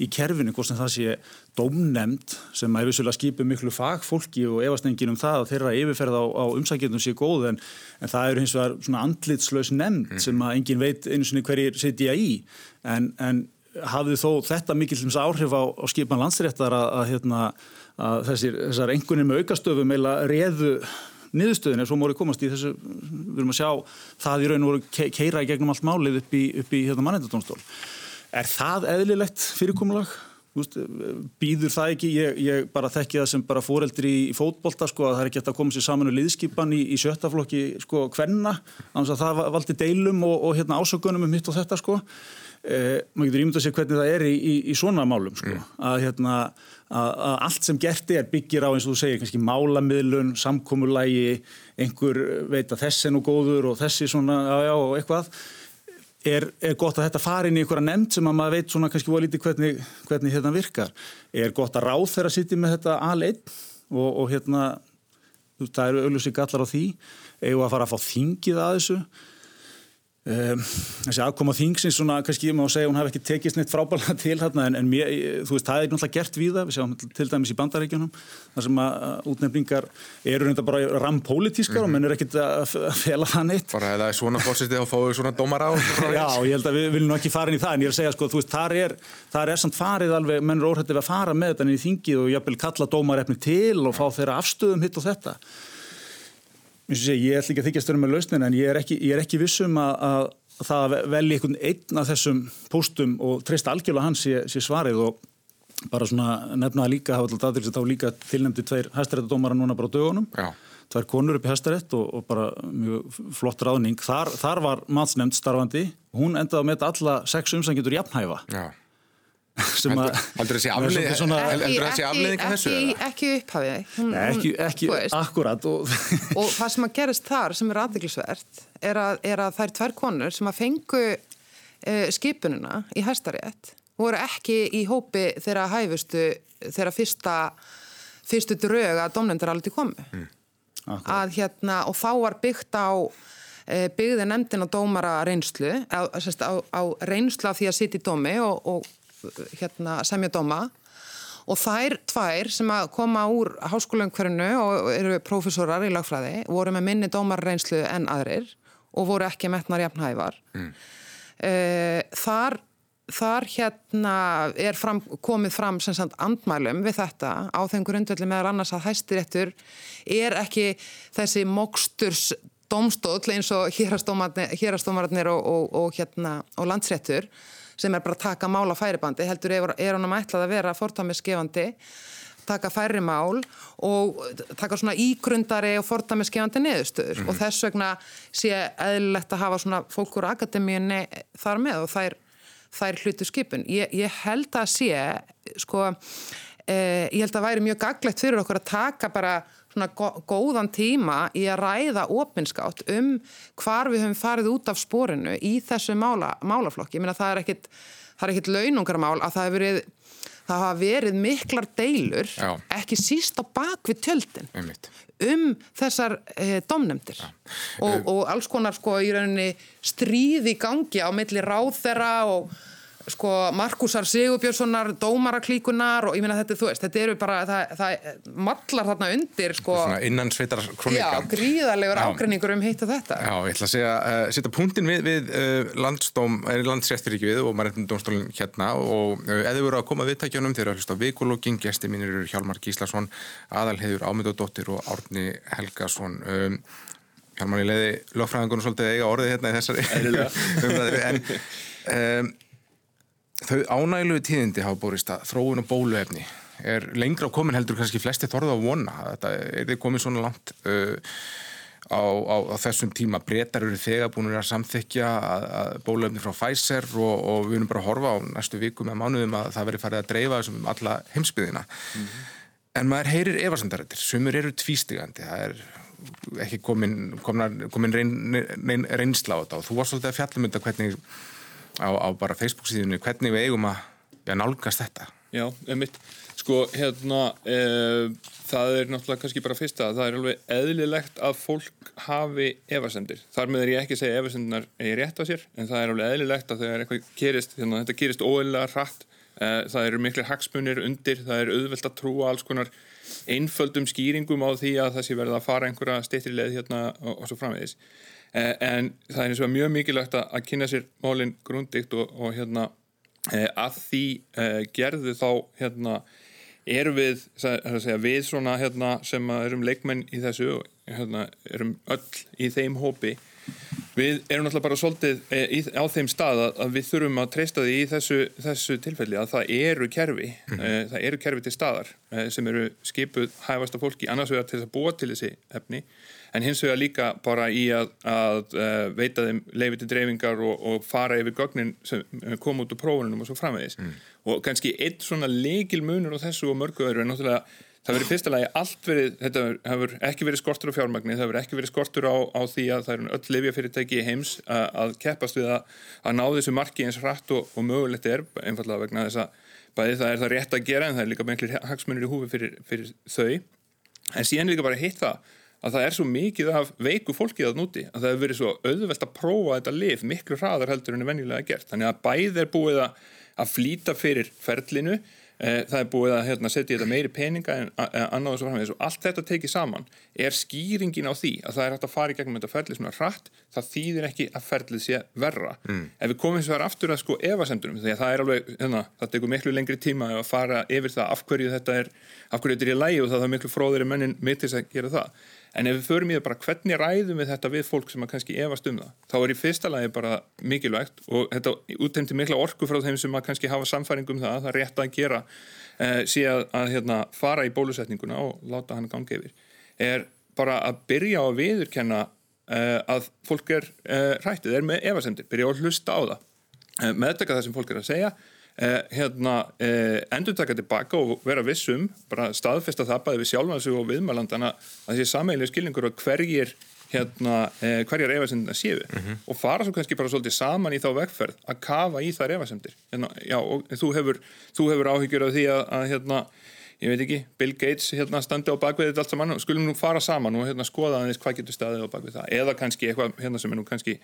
Speaker 4: í kerfinu, hvort sem það sé domnemnd sem að hefur skipið miklu fagfólki og efastengin um það að þeirra yfirferð á, á umsækjum sé góð en, en það eru hins vegar svona andlitslaus nemnd mm. sem að engin veit einu sinni hverjir setja í en, en hafði þó þetta mikil áhrif á, á skipan landsréttar að, að hérna að þessir, þessar engunir með aukastöfum eila reðu niðurstöðin er svo móri komast í þessu við erum að sjá það í raun og voru keira í gegnum allt málið upp í, upp í hérna, mannendastól er það eðlilegt fyrirkomulag? býður það ekki, ég, ég bara þekki það sem bara fóreldri í, fótbolta sko að það er ekki að koma sér saman um liðskipan í, í sjöttaflokki sko hvenna, þannig að það valdi deilum og, og hérna ásökunum um hitt og þetta sko eh, maður getur ímyndað sér hvernig það er í, í svona málum sko, mm. að hérna að allt sem gert er byggir á eins og þú segir kannski málamiðlun, samkómulagi einhver veit að þessi er nú góður og þessi svona, já já og eitthvað. Er, er gott að þetta fari inn í einhverja nefnd sem að maður veit svona kannski voru lítið hvernig, hvernig þetta virkar? Er gott að ráð þeirra sitt með þetta aðleinn og, og hérna það eru auðvitað gallar á því? Eða að fara að fá þingið að þessu Um, þessi aðkoma þingsins svona kannski ég má segja hún hafi ekki tekist neitt frábæla til þarna en, en mér, þú veist það er náttúrulega gert við það við sjáum til dæmis í bandaríkjunum þar sem að útnefningar eru reynda bara rampolítískar mm -hmm. og menn er ekkit að fela það neitt.
Speaker 1: Bara eða svona fórsýtti og fáið svona dómar á
Speaker 4: Já, ég held að við viljum ekki fara inn í það en ég að segja sko, þú veist, þar er, þar er samt farið alveg, menn er óhættið að fara með þetta í þingið og jafnvel kalla dómarefni til og fá þeirra afstöðum hitt og þetta Sé, ég ætl ekki að þykja störum með lausnin en ég er ekki, ég er ekki vissum að, að, að það velji einhvern einn af þessum póstum og treysta algjörlega hans sé, sé svarið og bara svona nefnaða líka, hafa alltaf aðeins þá líka tilnæmdi tveir hæstaréttadómara núna bara á dögunum,
Speaker 1: Já.
Speaker 4: tvær konur upp í hæstarétt og, og bara mjög flott ráðning. Þar, þar var matsnefnd starfandi, hún endaði að meta alla sex umsangjutur jafnhæfa.
Speaker 1: Já.
Speaker 3: Heldur
Speaker 1: þessi afleðing
Speaker 3: af þessu? Ekki, ekki upphafið
Speaker 4: hún, ekki, ekki akkurat
Speaker 3: og, og það sem að gerist þar sem er aðdeglisvert er, er að það er tvær konur sem að fengu uh, skipununa í hæstarétt voru ekki í hópi þeirra hæfustu þeirra fyrsta fyrstu drög að domnendur alveg komu mm. að hérna og þá var byggt á uh, byggði nefndin á dómara reynslu á, á, á reynslu af því að sitja í dómi og, og hérna, semja doma og þær tvær sem að koma úr háskólaungverðinu og eru profesorar í lagfræði voru með minni dómarreynslu en aðrir og voru ekki metnar jafnhævar mm. uh, þar þar hérna er fram, komið fram sem sagt andmælum við þetta á þeim grundvelli meðar annars að hæstiréttur er ekki þessi moksturs domstóll eins og hérastómarnir og, og, og, hérna, og landsréttur sem er bara að taka mál á færibandi heldur er, er hann að mætlað að vera fortámiðskefandi taka færri mál og taka svona ígrundari og fortámiðskefandi neðustöður mm -hmm. og þess vegna sé eðlilegt að hafa svona fólkur akademíunni þar með og þær, þær hlutu skipun. Ég, ég held að sé sko eh, ég held að væri mjög gaglegt fyrir okkur að taka bara góðan tíma í að ræða opinskátt um hvar við höfum farið út af spórinu í þessu mála, málaflokki. Ég meina það er ekkit, er ekkit launungarmál að það hefur verið, það hafa verið miklar deilur, Já. ekki síst á bakvið tjöldin
Speaker 1: Einmitt.
Speaker 3: um þessar eh, domnemdir og, og alls konar sko í rauninni stríði gangi á milli ráð þeirra og sko Markusar Sigurbjörnssonar dómaraklíkunar og ég minna þetta þú veist þetta eru bara, það, það mallar þarna undir sko.
Speaker 1: Innan sveitar kronika
Speaker 3: já, gríðarlegur ágreiningur um hitt og þetta.
Speaker 1: Já, ég ætla að segja, uh, setja punktin við, við uh, landstóm, er landsréttiríkið og maður er domstólinn hérna og uh, eða voru að koma viðtækjanum þegar að hlusta á vikulógin, gesti mínir eru Hjálmar Gíslason aðalheður Ámyndadóttir og Árni Helgason. Um, Hjálmar, ég leiði lögfræðingunum svolítið eiga orðið hérna í þessari en um, Þau ánægluðu tíðindi hafa búist að þróun og bóluefni er lengra á komin heldur kannski flesti þorða að vona. Þetta er þið komið svona langt uh, á, á, á þessum tíma. Bretar eru þegar búin að samþykja að, að bóluefni frá Pfizer og, og við erum bara að horfa á næstu viku með mánuðum að það veri farið að dreifa þessum um alla heimsbyðina. Mm -hmm. En maður heyrir efasandarættir. Sumur eru tvístigandi. Það er ekki komin, komin, komin reyn, reyn, reynsla á þetta og þú var svolítið að fjallum þetta hvernig á, á bara Facebook síðunni hvernig við eigum að ja, nálgast þetta?
Speaker 2: Já, einmitt, sko hérna e, það er náttúrulega kannski bara fyrsta það er alveg eðlilegt að fólk hafi efasendir, þar með er ég ekki að segja efasendinar er rétt á sér, en það er alveg eðlilegt að þegar eitthvað gerist, hérna, þetta gerist óeðlega hratt, e, það eru miklu hagsmunir undir, það er auðvelt að trúa alls konar einföldum skýringum á því að það sé verið að fara einhverja steytri leið hérna og, og svo framvegis en það er eins og mjög mikilvægt að, kynna sér málinn grundikt og, og hérna eh, að því eh, gerðu þá hérna erum við, segja, við svona hérna sem erum leikmenn í þessu hérna, erum öll í þeim hópi við erum náttúrulega bara svolítið í, á þeim stað að, við þurfum að treysta því í þessu, þessu tilfelli að það eru kerfi mm -hmm. það eru kerfi til staðar sem eru skipuð hæfasta fólki annars vegar til að búa til þessi efni en hins vegar líka bara í að, að veita þeim leiði til dreifingar og, og fara yfir gögnin sem kom út úr prófunum og svo framvegis mm. og kannski eitt svona leikil munur á þessu og mörgu öðru er náttúrulega það verið fyrsta lagi allt verið, þetta hefur ekki verið skortur á fjármagni, það hefur ekki verið skortur á, á því að það eru öll lifjafyrirtæki í heims að, að keppast við að, að ná þessu marki eins hratt og, og mögulegt er einfallega vegna þess að bæði það er það rétt að gera en það er líka einhverjir hagsmunir í húfi fyrir, fyrir þau. En síðan líka bara hitt það að það er svo mikið af veiku fólkið að núti að það hefur verið svo auðvelt að prófa þetta lif miklu hraðar heldur en er venjulega gert. Þannig að bæð er búið að, að flýta fyrir ferlinu það er búið að hérna, setja þetta meiri peninga en annað og svo framvegis. Og allt þetta tekið saman er skýringin á því að það er hægt að fara í gegnum þetta ferlið svona hratt það þýðir ekki að ferlið sé verra. Mm. ef við komum svo aftur að sko evasendunum því að það er alveg, hérna, það tekur miklu lengri tíma að fara yfir það af hverju þetta er af hverju þetta er í lægi og það er miklu fróðir en mennin mittis að gera það En ef við förum í það bara hvernig ræðum við þetta við fólk sem að kannski efast um það, þá er í fyrsta lagi bara mikilvægt og þetta úttemti mikla orku frá þeim sem að kannski hafa samfæringum um það, það er rétt að gera eh, síðan að hérna, fara í bólusetninguna og láta hann gangi yfir, er bara að byrja á að viðurkenna eh, að fólk er eh, rættið, er með efasendir, byrja á að hlusta á það, eh, meðdaka það sem fólk er að segja, Eh, hérna, eh, endur taka tilbaka og vera vissum, bara staðfesta það bæði við sjálfansu og viðmælandana að þessi sameiginlega skilningur og hverjir hérna, eh, hverjar efasendina séu. Mm -hmm. og fara svo kannski bara svolítið saman í þá vegferð að kafa í þær efasendir hérna, já, og þú hefur, þú hefur áhyggjur af því að, að hérna, ég veit ekki, Bill Gates hérna standi á bakvið þetta allt saman. Skulum nú fara saman og hérna skoða aðeins hvað getur staðið á bakvið það. Eða kannski eitthvað hérna sem er nú kannski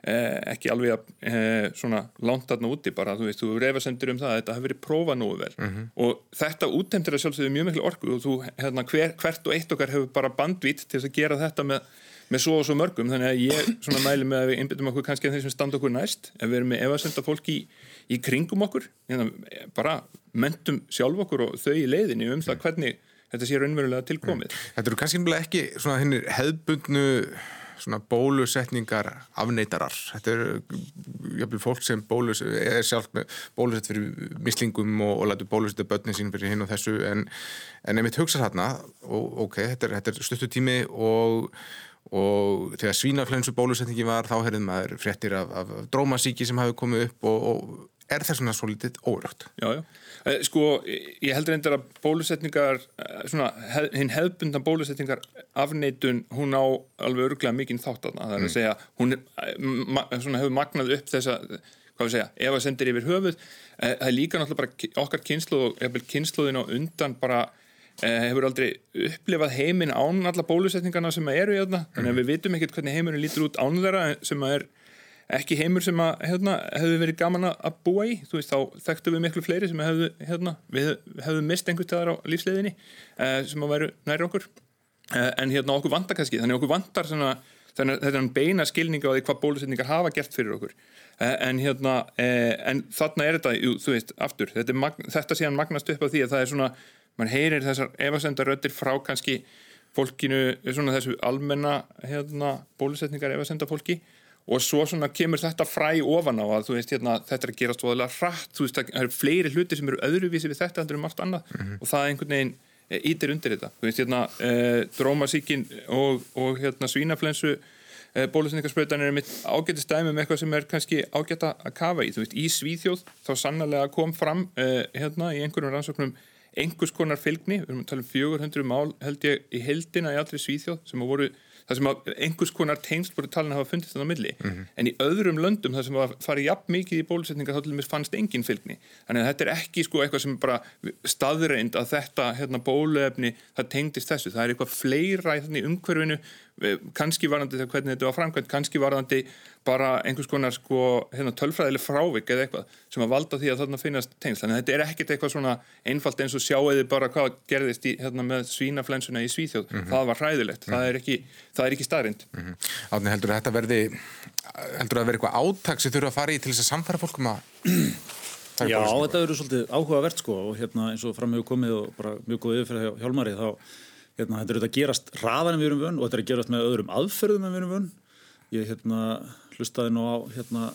Speaker 2: ekki alveg að eh, svona langt aðna úti bara, þú veist, þú refasendur um það að þetta hefur verið prófað nú vel mm -hmm. og þetta úttemtir að sjálfsögðu mjög miklu orku og þú, hérna, hver, hvert og eitt okkar hefur bara bandvít til að gera þetta með, með svo og svo mörgum, þannig að ég svona mæli með að við innbyttum okkur kannski að þeir sem standa okkur næst ef við erum með efasenda fólki í, í kringum okkur, hérna, bara mentum sjálf okkur og þau í leiðinni um það hvernig þetta sé raunverulega tilkomið.
Speaker 1: Þetta eru kannski ekki svona bólusetningar afneitarar. Þetta er jöfnvel fólk sem bólus, er sjálf bólusett fyrir mislingum og, og lætu bólusetta börnin sín fyrir hinn og þessu en, en ef við hugsa þarna og ok, þetta er, er stuttutími og og þegar svínaflensu bólusetningi var þá herðum maður fréttir af, af drómasíki sem hafi komið upp og, og er það svona svo litið órögt?
Speaker 2: Já, já sko, ég heldur einnig að bólusetningar, eh, svona, hinn hefðbundan bólusetningar afneitun, hún á alveg öruglega mikinn þátt að það er að mm. segja, hún eh, svona, hefur magnað upp þessa, hvað við segja, ef það sendir yfir höfuð, það er líka náttúrulega bara okkar kynslu og eða kynsluðin á undan bara hefur aldrei upplifað heiminn án alla bólusetningarna sem eru í þarna, þannig að mm. við vitum ekkert hvernig heiminn lítur út án þeirra sem að er ekki heimur sem að hérna, hefðu verið gaman að búa í. Þú veist þá þekktu við miklu fleiri sem hefðu hérna, við hefðu mist einhvern tegar á lífsleðinni eh, sem að veru næri okkur. Eh, en hérna okkur vantar kannski þannig okkur vantar svona, þannig þetta er en beina skilninga á því hvað bólusetningar hafa gert fyrir okkur. Eh, en hérna en þarna er þetta, jú, þú veist, aftur þetta, magn, þetta sé hann magnast upp á því að það er svona mann heyrir þessar efasendaröttir frá kannski fólkinu, svona þessu almenna hérna, bólusetningar efasenda fólki og svo svona kemur þetta fræ ofan á að þú veist hérna þetta er að gera stóðilega hratt þú veist það eru fleiri hluti sem eru öðruvísi við þetta en um allt annað. Mm -hmm. og það er einhvern veginn ítir undir þetta. Þú veist hérna e, drómasíkin og, og hérna svínaflensu e, bólusendingarspröytan er mitt ágættist dæmi með um eitthvað sem er kannski ágætt að kafa í. Þú veist í Svíþjóð þá sannlega kom fram e, hérna í einhverjum rannsóknum einhvers konar fylgni, við erum að tala um 400 mál held ég í heldina í allri Svíþjóð sem voru það sem að einhvers konar tengsl voru talin hafa fundist þannig á milli. Mm -hmm. en í öðrum löndum það sem var farið jafn mikið í bólusetninga þá til dæmis fannst engin fylgni. Þannig að þetta er ekki sko eitthvað sem bara staðreind að þetta hérna, bóluefni það tengdist þessu, það er eitthvað fleira í umhverfinu Eh, kannski varðandi þegar hvernig þetta var framkvæmt, kannski varðandi bara einhvers konar sko, hérna, tölfræðileg frávik eða eitthvað sem að valda því að þarna finnast tengsl. Þannig að þetta er ekkert eitthvað svona einfalt eins og sjáuði bara hvað gerðist í, hérna, með svínaflensuna í Svíþjóð. Mm -hmm. Það var hræðilegt. Mm -hmm. það, er ekki, það er ekki staðrind. Mm
Speaker 1: -hmm. Átni heldur að þetta verði heldur að verði eitthvað áttak sem þurfa að fara í til þess að samfæra fólkum að
Speaker 4: Já, þetta verður svolítið áhugavert sko og hérna eins og framhjóð komið og bara mjög góð yfirferð hjá Hjálmari þá hérna, þetta er að gerast hraðan en við erum vunn og þetta er að gerast með öðrum aðferðum en við erum vunn ég hérna, hlustaði nú á hérna,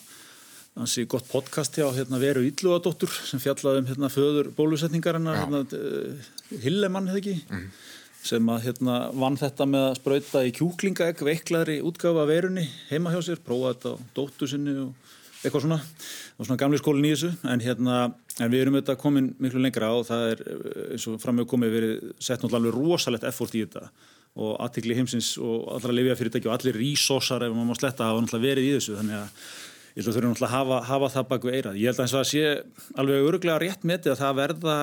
Speaker 4: ansi gott podcast hjá hérna, Veru Ílluadóttur sem fjallaði um hérna, föður bólusetningarina hérna, eh, Hillemann hefði ekki? Mm -hmm. sem að hérna, vann þetta með að spröyta í kjúklingaegg veiklaðri útgafa verunni heima hjá sér, prófaði þetta á dóttu sinni og eitthvað svona, og svona gamli skólinn í þessu en hérna, en við erum auðvitað komin miklu lengra og það er eins og framög komið verið sett náttúrulega rosalegt effort í þetta og aðtikli heimsins og allra lifjafyrirtæki og allir resursar ef maður má sletta hafa náttúrulega verið í þessu þannig að ég held að eru náttúrulega að hafa, hafa það baku eirað. Ég held að það sé alveg öruglega rétt metið að það verða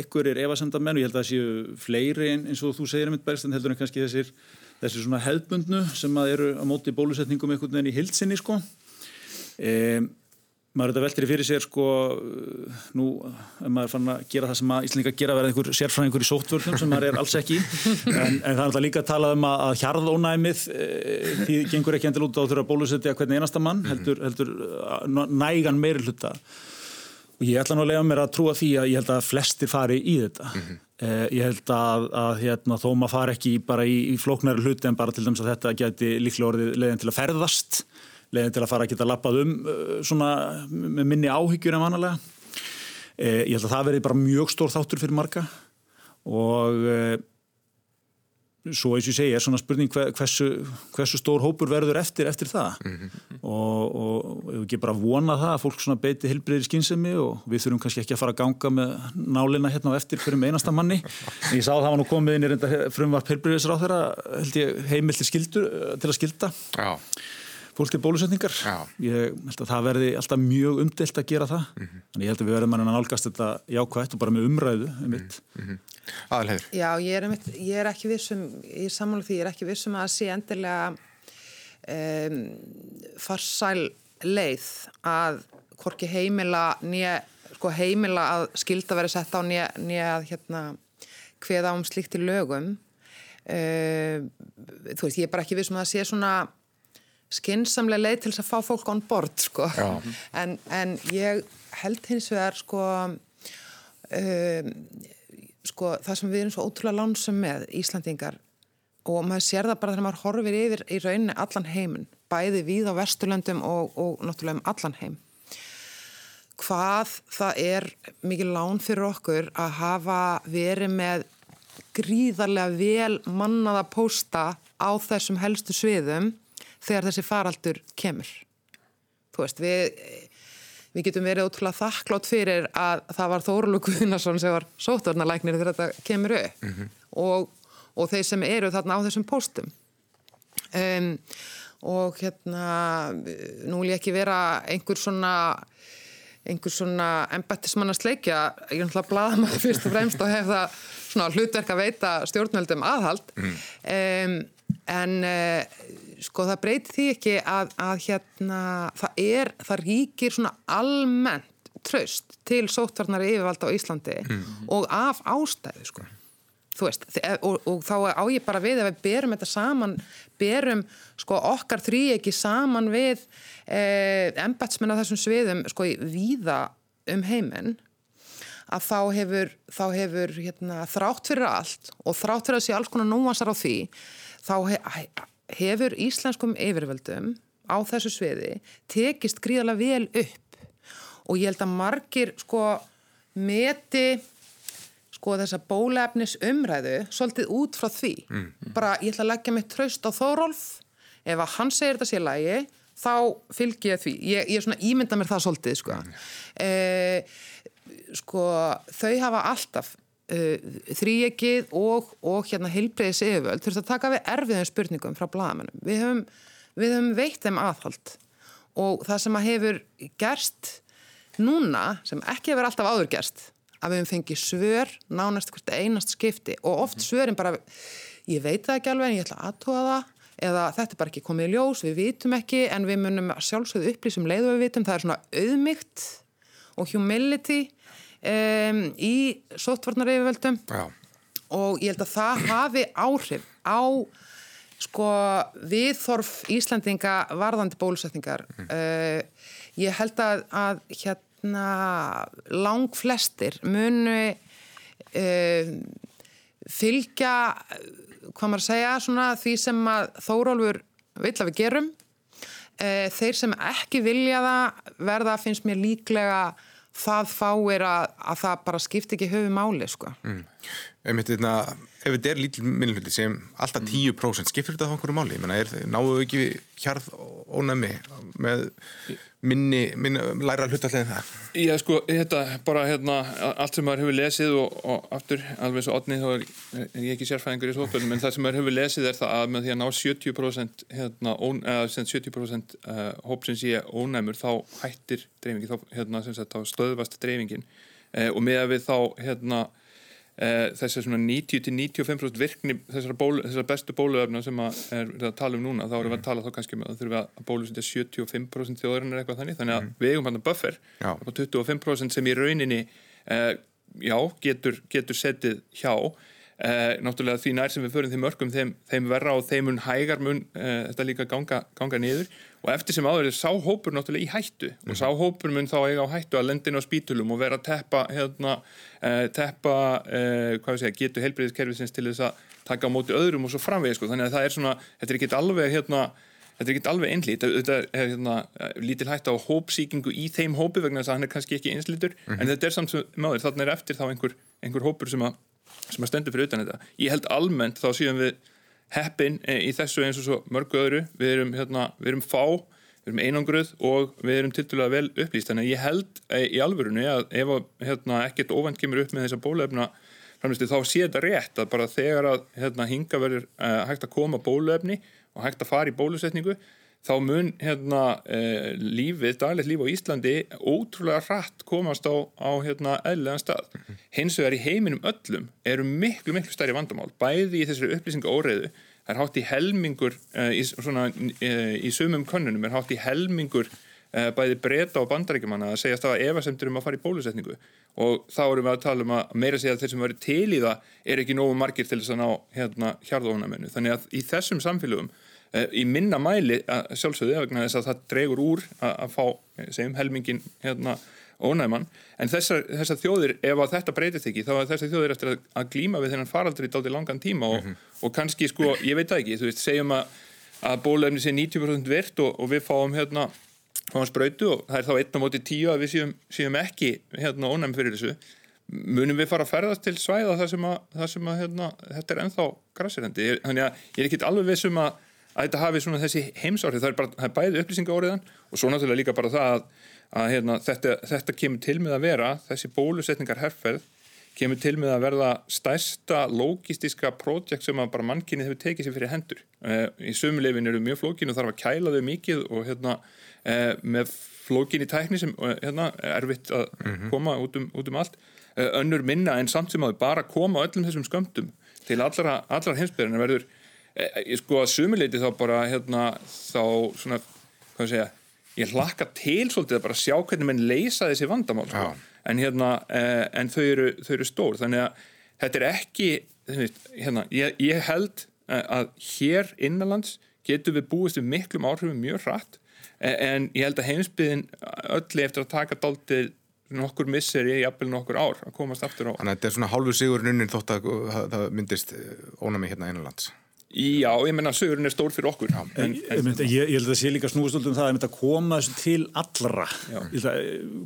Speaker 4: einhverjir evasendamenn og ég held að það séu fleiri eins og þú segir um þetta berst en heldur en kannski þessir þessi svona hefðbundnu sem að eru á móti bólusetningum einhvern veginn í hildsinni sko. E, maður þetta veltir í fyrir sér sko, nú er maður fann að gera það sem að Íslinga gera verða einhver sérfræðingur í sóttvörnum sem maður er alls ekki. En, en það er alltaf líka að tala um að hjarðónæmið e, því gengur ekki endur út á þurfa bólusetja hvernig einasta mann heldur, heldur nægan meiri hluta og ég ætla nú að lega mér að trúa því að ég held að flestir fari í þetta. Mm -hmm. eh, ég held að, að hérna, þó maður fari ekki bara í, í flóknæri hluti en bara til dæmis að þetta geti líklega orðið leiðin til að ferðast leiðin til að fara að geta lappað um uh, svona með minni áhyggjur en vanalega. Eh, ég held að það verði bara mjög stór þáttur fyrir marga. Og eh, svo eins og ég segi er svona spurning hversu, hversu stór hópur verður eftir eftir það. Mm -hmm. og, og ég ekki bara vona það að fólk svona beiti hilbriðir skynsemi og við þurfum kannski ekki að fara að ganga með nálina hérna á eftir fyrir með einasta manni. En ég sá að það var nú komið inn í reynda frumvarp hilbriðisráð þeirra held ég heimil til, skildur, til að skilda Já fólk til bólusetningar Já. ég held að það verði alltaf mjög umdelt að gera það mm -hmm. þannig ég held að við verðum að nálgast þetta jákvægt og bara með umræðu um mm -hmm.
Speaker 3: Aðalhegur Já, ég er, einmitt, ég er ekki vissum ég samála því, ég er ekki vissum að sé endilega um, farsæl leið að hvorki heimila nýja, sko heimila að skilda verið sett á nýja, nýja að hérna hveða um slíkt í lögum uh, þú veist, ég er bara ekki vissum að það sé svona skinsamlega leið til þess að fá fólk on board sko. en, en ég held hins vegar sko, um, sko það sem við erum svo ótrúlega lánsum með Íslandingar og maður sér það bara þegar maður horfir yfir í rauninni allan heimin bæði við á Vesturlöndum og, og náttúrulega um allan heim hvað það er mikið lán fyrir okkur að hafa verið með gríðarlega vel mannaða pósta á þessum helstu sviðum þegar þessi faraldur kemur. Þú veist, við, við getum verið ótrúlega þakklátt fyrir að það var Þórulu Guðnarsson sem var sótvarnalæknir þegar þetta kemur upp mm -hmm. og, og þeir sem eru þarna á þessum póstum. Um, og hérna, nú vil ég ekki vera einhver svona einhver svona embættismann að sleikja ég er náttúrulega maður fyrst og fremst og hef það svona hlutverk að veita stjórnveldum aðhald mm. um, en uh, sko það breyti því ekki að, að hérna það er, það ríkir svona almennt tröst til sóttvarnar yfirvalda á Íslandi mm. og af ástæðu sko þú veist og, og þá á ég bara við ef við berum þetta saman, berum sko okkar þrý ekki saman við eh, embetsmenn á þessum sviðum sko í víða um heiminn að þá hefur, þá hefur hérna, þrátt fyrir allt og þrátt fyrir að sé alls konar núansar á því þá hef, hefur íslenskum yfirvöldum á þessu sviði tekist gríðarlega vel upp. Og ég held að margir sko meti sko þessa bólefnis umræðu svolítið út frá því. Mm, mm. bara ég ætla að leggja mitt traust á Þórólf. Ef að hann segir þetta sé lægi þá fylgir ég því. Ég, ég svona ímynda mér það svolítið sko. Mm. eh, sko þau hafa alltaf uh, þrýegið og, og hérna heilbreyðis yfirvöld þurft að taka við erfiðum spurningum frá blagamennum. Við höfum, við höfum veitt þeim aðhald og það sem að hefur gerst núna, sem ekki hefur alltaf áður gerst, að við höfum fengið svör nánast hvert einast skipti og oft svörin bara, ég veit það ekki alveg en ég ætla aðtóa það eða þetta er bara ekki komið í ljós, við vitum ekki en við munum sjálfsögðu upplýsum leið og við vitum, það er svona auðmygt og humility um, í sóttvarnareyfjöldum og ég held að það hafi áhrif á sko viðþorf Íslandinga varðandi bólusetningar. Mm. uh, ég held að, að hérna lang flestir munu uh, fylgja hvað maður að segja svona því sem að Þórólfur vill að við gerum. Uh, þeir sem ekki vilja það verða finnst mér líklega það fáir að, að það bara skipti ekki höfu máli sko. Mm.
Speaker 1: Einmitt, eitna, hérna, ef þetta er lítil minnluti sem alltaf 10% skiptir þetta á einhverju máli? Menna, er, náðu ekki hjarð ónæmi með minni, minni læra hlutallegin það?
Speaker 2: Já sko, þetta bara hérna, allt sem maður hefur lesið og, og aftur, alveg svo odnið þá er, er ég ekki sérfæðingur í svoppunum en það sem maður hefur lesið er það að með því að ná 70% hérna, ón, eða 70% uh, hópsins ég ónæmur þá hættir dreifingi, þá, hérna, sagt, þá stöðvast dreifingin uh, og með að við þá hérna þessar svona 90-95% virkni þessar, bólu, þessar bestu bóluöfna sem er að tala um núna, þá erum við að tala þá kannski um að þurfum við að bólusetja 75% þjóðurinn er eitthvað þannig, þannig að við eigum hann að buffer og 25% sem í rauninni uh, já, getur, getur setið hjá uh, náttúrulega því nær sem við förum því mörgum þeim, þeim verra og þeim mun hægar mun uh, þetta líka ganga, ganga niður. Og eftir sem áður er sá hópur náttúrulega í hættu. Og sá hópur mun þá eiga á hættu að lendina á spítulum og vera að teppa hérna, uh, teppa hvað við segja, getur heilbreyðiskerfisins til þess að taka á móti öðrum og svo framvegið sko. þannig að það er svona, þetta er ekki alveg hérna Þetta er ekki alveg einlít, þetta er hérna, lítil hægt á hópsíkingu í þeim hópi vegna þess að hann er kannski ekki einslítur en þetta er samt sem maður, þannig er eftir þá einhver, einhver hópur sem að, sem að stendur fyrir utan þetta. Ég held almennt þá síðan við heppin í þessu eins og svo mörgu öðru, við erum, hérna, við erum fá, við erum einangruð og við erum tildulega vel upplýst, þannig að ég held í alvörunni að ef hérna, ekkert óvænt kemur upp með þessa bólefna framlistu þá sé þetta rétt að bara þegar að hérna, hinga verður uh, hægt að koma bólefni og hægt að fara í bólusetningu þá mun hérna uh, lífið, daglegt líf á Íslandi ótrúlega hratt komast á, á hérna eðlega stað. Hins vegar í heiminum öllum eru miklu, miklu stærri vandamál bæði í þessari upplýsinga óreiðu það er hátt í helmingur uh, í, svona, í sumum könnunum er hátt í helmingur bæði breyta og bandaríkjumanna að segja að efasemtur um að fara í bólusetningu og þá erum við að tala um að meira segja að þeir sem verður til í það er ekki nógu margir til þess að ná hérna hjarðónamennu þannig að í þessum samfélögum í minna mæli sjálfsögðu vegna þess að það dregur úr að, fá segjum helmingin hérna ónæman. En þessar, þessar þjóðir ef að þetta breytist ekki þá er þessar þjóðir eftir að, að glíma við þennan faraldri dátir langan tíma og, mm -hmm. og kannski sko, ég veit það ekki, þú veist, segjum að, að bólefni sé 90% virt og, og við fáum hérna fáum spröytu og það er þá einn á móti tíu að við séum, séum ekki hérna ónæmi fyrir þessu. Munum við fara að ferðast til svæða þar sem að, þar sem að hérna, þetta er ennþá græsirendi, þannig að ég er ekki alveg vissum að, að þetta hafi svona þessi heimsárið, það er bara, það er bæði upplýsinga óriðan og svo náttúrulega líka bara það að, að hérna, þetta, þetta kemur til með að vera þessi bólusetningar herrferð kemur til með að verða stærsta logistiska prójekt sem að bara mannkinni hefur tekið sér fyrir hendur. Í sömulegin eru mjög flókin og þarf að kæla þau mikið og hérna eh, með flókin í tækni sem hérna, er erfitt að -hmm. koma út um, út um allt eh, önnur minna en samt sem að bara koma öllum þessum skömmtum til allra, allra heimsbyrjana verður eh, sko að sumuleiti þá bara hérna, þá svona, hvað sé ég ég hlakka til svolítið að bara sjá hvernig mann leysa þessi vandamál sko. en, hérna, eh, en þau, eru, þau eru stór þannig að þetta er ekki hérna, ég, ég held að hér innanlands getur við búist við miklum áhrifum mjög hratt en ég held að heimsbyðin öllu eftir að taka dáltið nokkur misseri, jafnvel nokkur ár að komast aftur á.
Speaker 1: Þannig að þetta er svona hálfu sigurinn unnin þótt að það myndist ónami hérna einanlands.
Speaker 2: Já, ég menna að sögurinn er stór fyrir okkur. Já,
Speaker 4: en, en, en, ég, ég held að það sé líka snúistöldum það að koma þessu til allra. Að,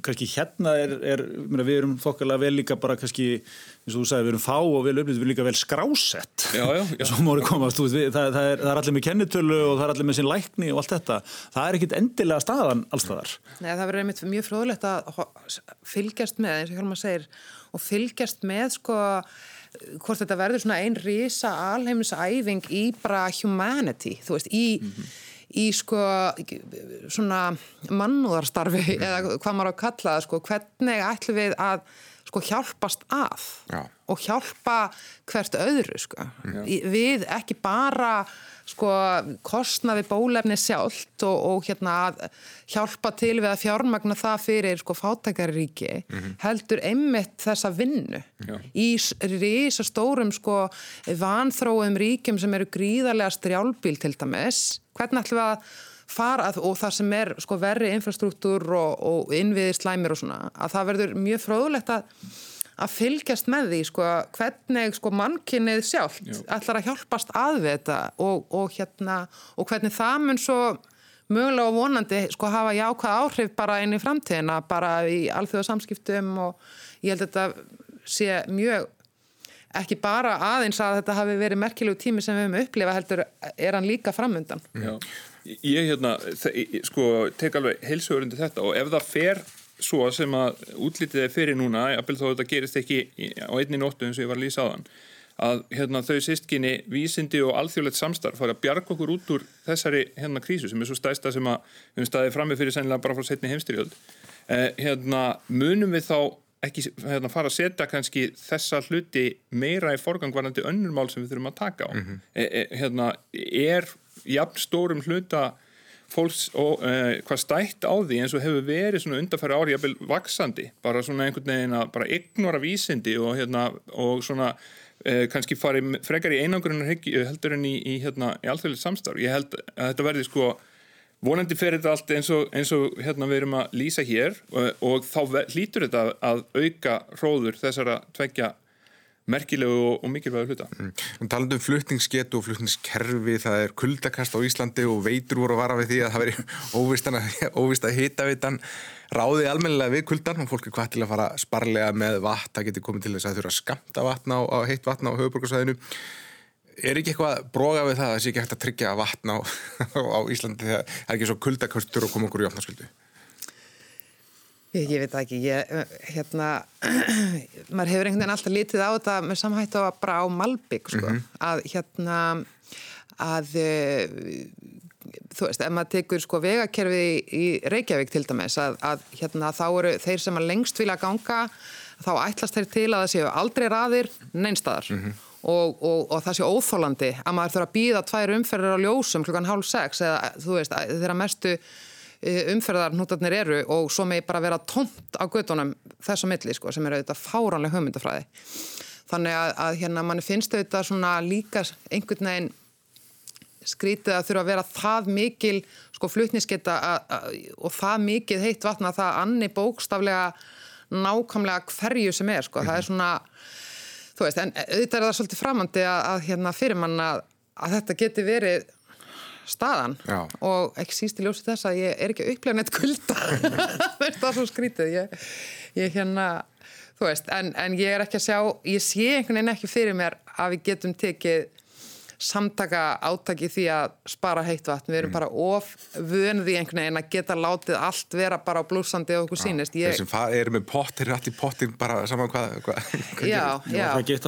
Speaker 4: kannski hérna er, er meina, við erum þokkarlega vel líka bara kannski, eins og þú sagði, við erum fá og vel upplýtt, við erum líka vel skrásett. Svo móri komast, veist, við, það, það, er, það er allir með kennitölu og það er allir með sín lækni og allt þetta, það er ekkit endilega staðan allstaðar.
Speaker 3: Nei, það verður einmitt mjög fróðlegt að fylgjast með, eins og Hjálmar segir, og fylgjast með sko hvort þetta verður svona einn risa alheimisæfing í bara humanity, þú veist, í, mm -hmm. í sko svona mannúðarstarfi eða hvað maður á að kalla það, sko, hvernig ætlum við að sko hjálpast að Já. og hjálpa hvert öðru, sko. Við ekki bara sko kostnaði bólefni sjálft og, og hérna hjálpa til við að fjármagna það fyrir sko fátækaríki mm -hmm. heldur einmitt þessa vinnu Já. í risa stórum sko vanþróum ríkjum sem eru gríðarlega strjálbíl til dæmis hvernig ætlum við að fara að, og það sem er sko verri infrastruktúr og, og innviðir slæmir og svona að það verður mjög fróðlegt að að fylgjast með því sko, hvernig sko, mannkynnið sjálft Jú. ætlar að hjálpast að við þetta og, og, hérna, og hvernig það mun svo mögulega og vonandi sko, hafa jákvæð áhrif bara inn í framtíðina bara í alþjóðasamskiptum og ég held að þetta sé mjög ekki bara aðeins að þetta hafi verið merkilegu tími sem við hefum upplifað heldur er hann líka framöndan
Speaker 2: Já. Ég hérna, sko, tek alveg heilsugur undir þetta og ef það fer svo sem að útlítið er fyrir núna, jafnvel þó þetta gerist ekki á einni nóttu eins og ég var að lýsa á þann að hérna, þau sístkinni vísindi og alþjóðlegt samstarf fara að bjarga okkur út úr þessari hérna krísu sem er svo stæsta sem að við höfum staðið frammi fyrir sennilega bara frá setni heimstyrjöld. Eh, hérna munum við þá ekki hérna, fara að setja kannski þessa hluti meira í forgangvarandi önnur mál sem við þurfum að taka á? E, e, hérna, er jafn stórum hluta fólks og e, hvað stætt á því eins og hefur verið svona undarfæri ári jafnvel vaksandi, bara svona einhvern veginn að bara ignora vísindi og hérna og svona e, kannski fari frekar í einangrunnar heldur en í, í hérna í alþjóðilegt samstarf. Ég held að þetta verði sko vonandi fer þetta allt eins og, eins og hérna við erum að lýsa hér og, og þá hlýtur þetta að auka hróður þessara tveggja merkilegu og, og mikilvægu hluta.
Speaker 1: Mm. Talandum flutningsgetu og flutningskerfi, það er kuldakast á Íslandi og veitur voru að vara við því að það veri óvist að hita vitan ráði almennilega við kuldan og fólk er hvað til að fara sparlega með vatn, það getur komið til þess að þurfa skamta vatna á, á heitt vatna á höfuborgarsæðinu. Er ekki eitthvað broga við það að það sé ekki hægt að tryggja vatna á, á Íslandi þegar það er ekki svo kuldakastur og koma okkur í opnarsköldu?
Speaker 3: Ég, ég veit ekki, ég, hérna, maður hefur einhvern veginn alltaf litið á þetta með samhættu að bara á Malbygg, sko, mm -hmm. að hérna, að þú veist, ef maður tekur sko vegakerfi í Reykjavík til dæmis, að, að hérna þá eru þeir sem að lengst vilja ganga, þá ætlast þeir til að það séu aldrei raðir neinstadar. Mm -hmm. Og, og, og það sé óþólandi að maður þurfa að býða tvær umferðir á ljósum klukkan hálf sex eða þú veist þeirra mestu umferðarnútarnir eru og svo með bara vera tómt á gödunum þess að milli sko sem eru auðvitað fáranlega hugmyndafræði. Þannig að, að hérna mann finnst auðvitað svona líka einhvern veginn skrítið að þurfa að vera það mikil sko flutnisketta og það mikið heitt vatna að það anni bókstaflega nákvæmlega hverju sem er sko. Það er svona þú veist, en auðvitað er það svolítið framandi að, að hérna fyrir mann að, að þetta geti verið staðan
Speaker 1: Já.
Speaker 3: og ekki síst í ljósi þess að ég er ekki upplegað neitt kulda það er svo skrítið ég, ég hérna, þú veist en, en ég er ekki að sjá, ég sé einhvern veginn ekki fyrir mér að við getum tekið samtaka átaki því að spara heitt vatn, við erum mm. bara of vönuði einhvern veginn að geta látið allt vera bara á blúsandi og okkur sínist
Speaker 1: ég... Þeir sem eru með pottir, allir pottir bara saman hvað hva,
Speaker 3: hva Já, já,
Speaker 4: ég er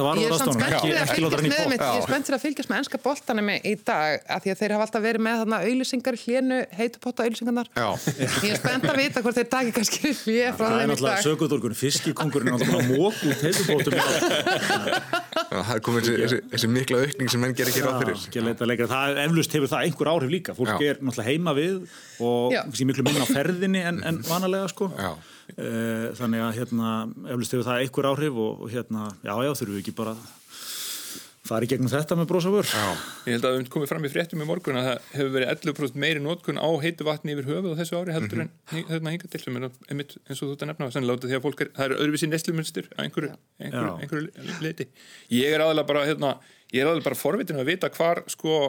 Speaker 3: spennt fyrir að fylgjast með ennska boltanum í dag, af því að þeir hafa alltaf verið með þarna auðlisingar hlénu, heitupotta auðlisingarnar ég er spennt að vita hvort þeir taki kannski hljé frá þeim í dag.
Speaker 4: Það er náttúrulega sögudorgun, fiskikongurinn er náttúrulega mók út heitupotum
Speaker 1: Það er ekki ráð
Speaker 4: fyrir. Eflust hefur það einhver áhrif líka. Fólk já. er náttúrulega heima við og miklu minna á ferðinni en, en vanalega sko. Já. Eh, þannig að hérna, eflust hefur það einhver áhrif og, og hérna, já já þurfum við ekki bara fari gegnum þetta með brósafur
Speaker 2: Ég held að við komum fram í fréttum í morgun að það hefur verið 11% meiri nótkun á heitu vatni yfir höfuð á þessu ári heldur mm -hmm. en þarna hinga til sem er einmitt eins og þú þetta nefna sannlega því að fólk er, það eru öðruvísi nestlumunstur á einhverju, einhverju, einhverju leiti Ég er aðalega bara hérna, ég er aðalega bara forvitin að vita hvar sko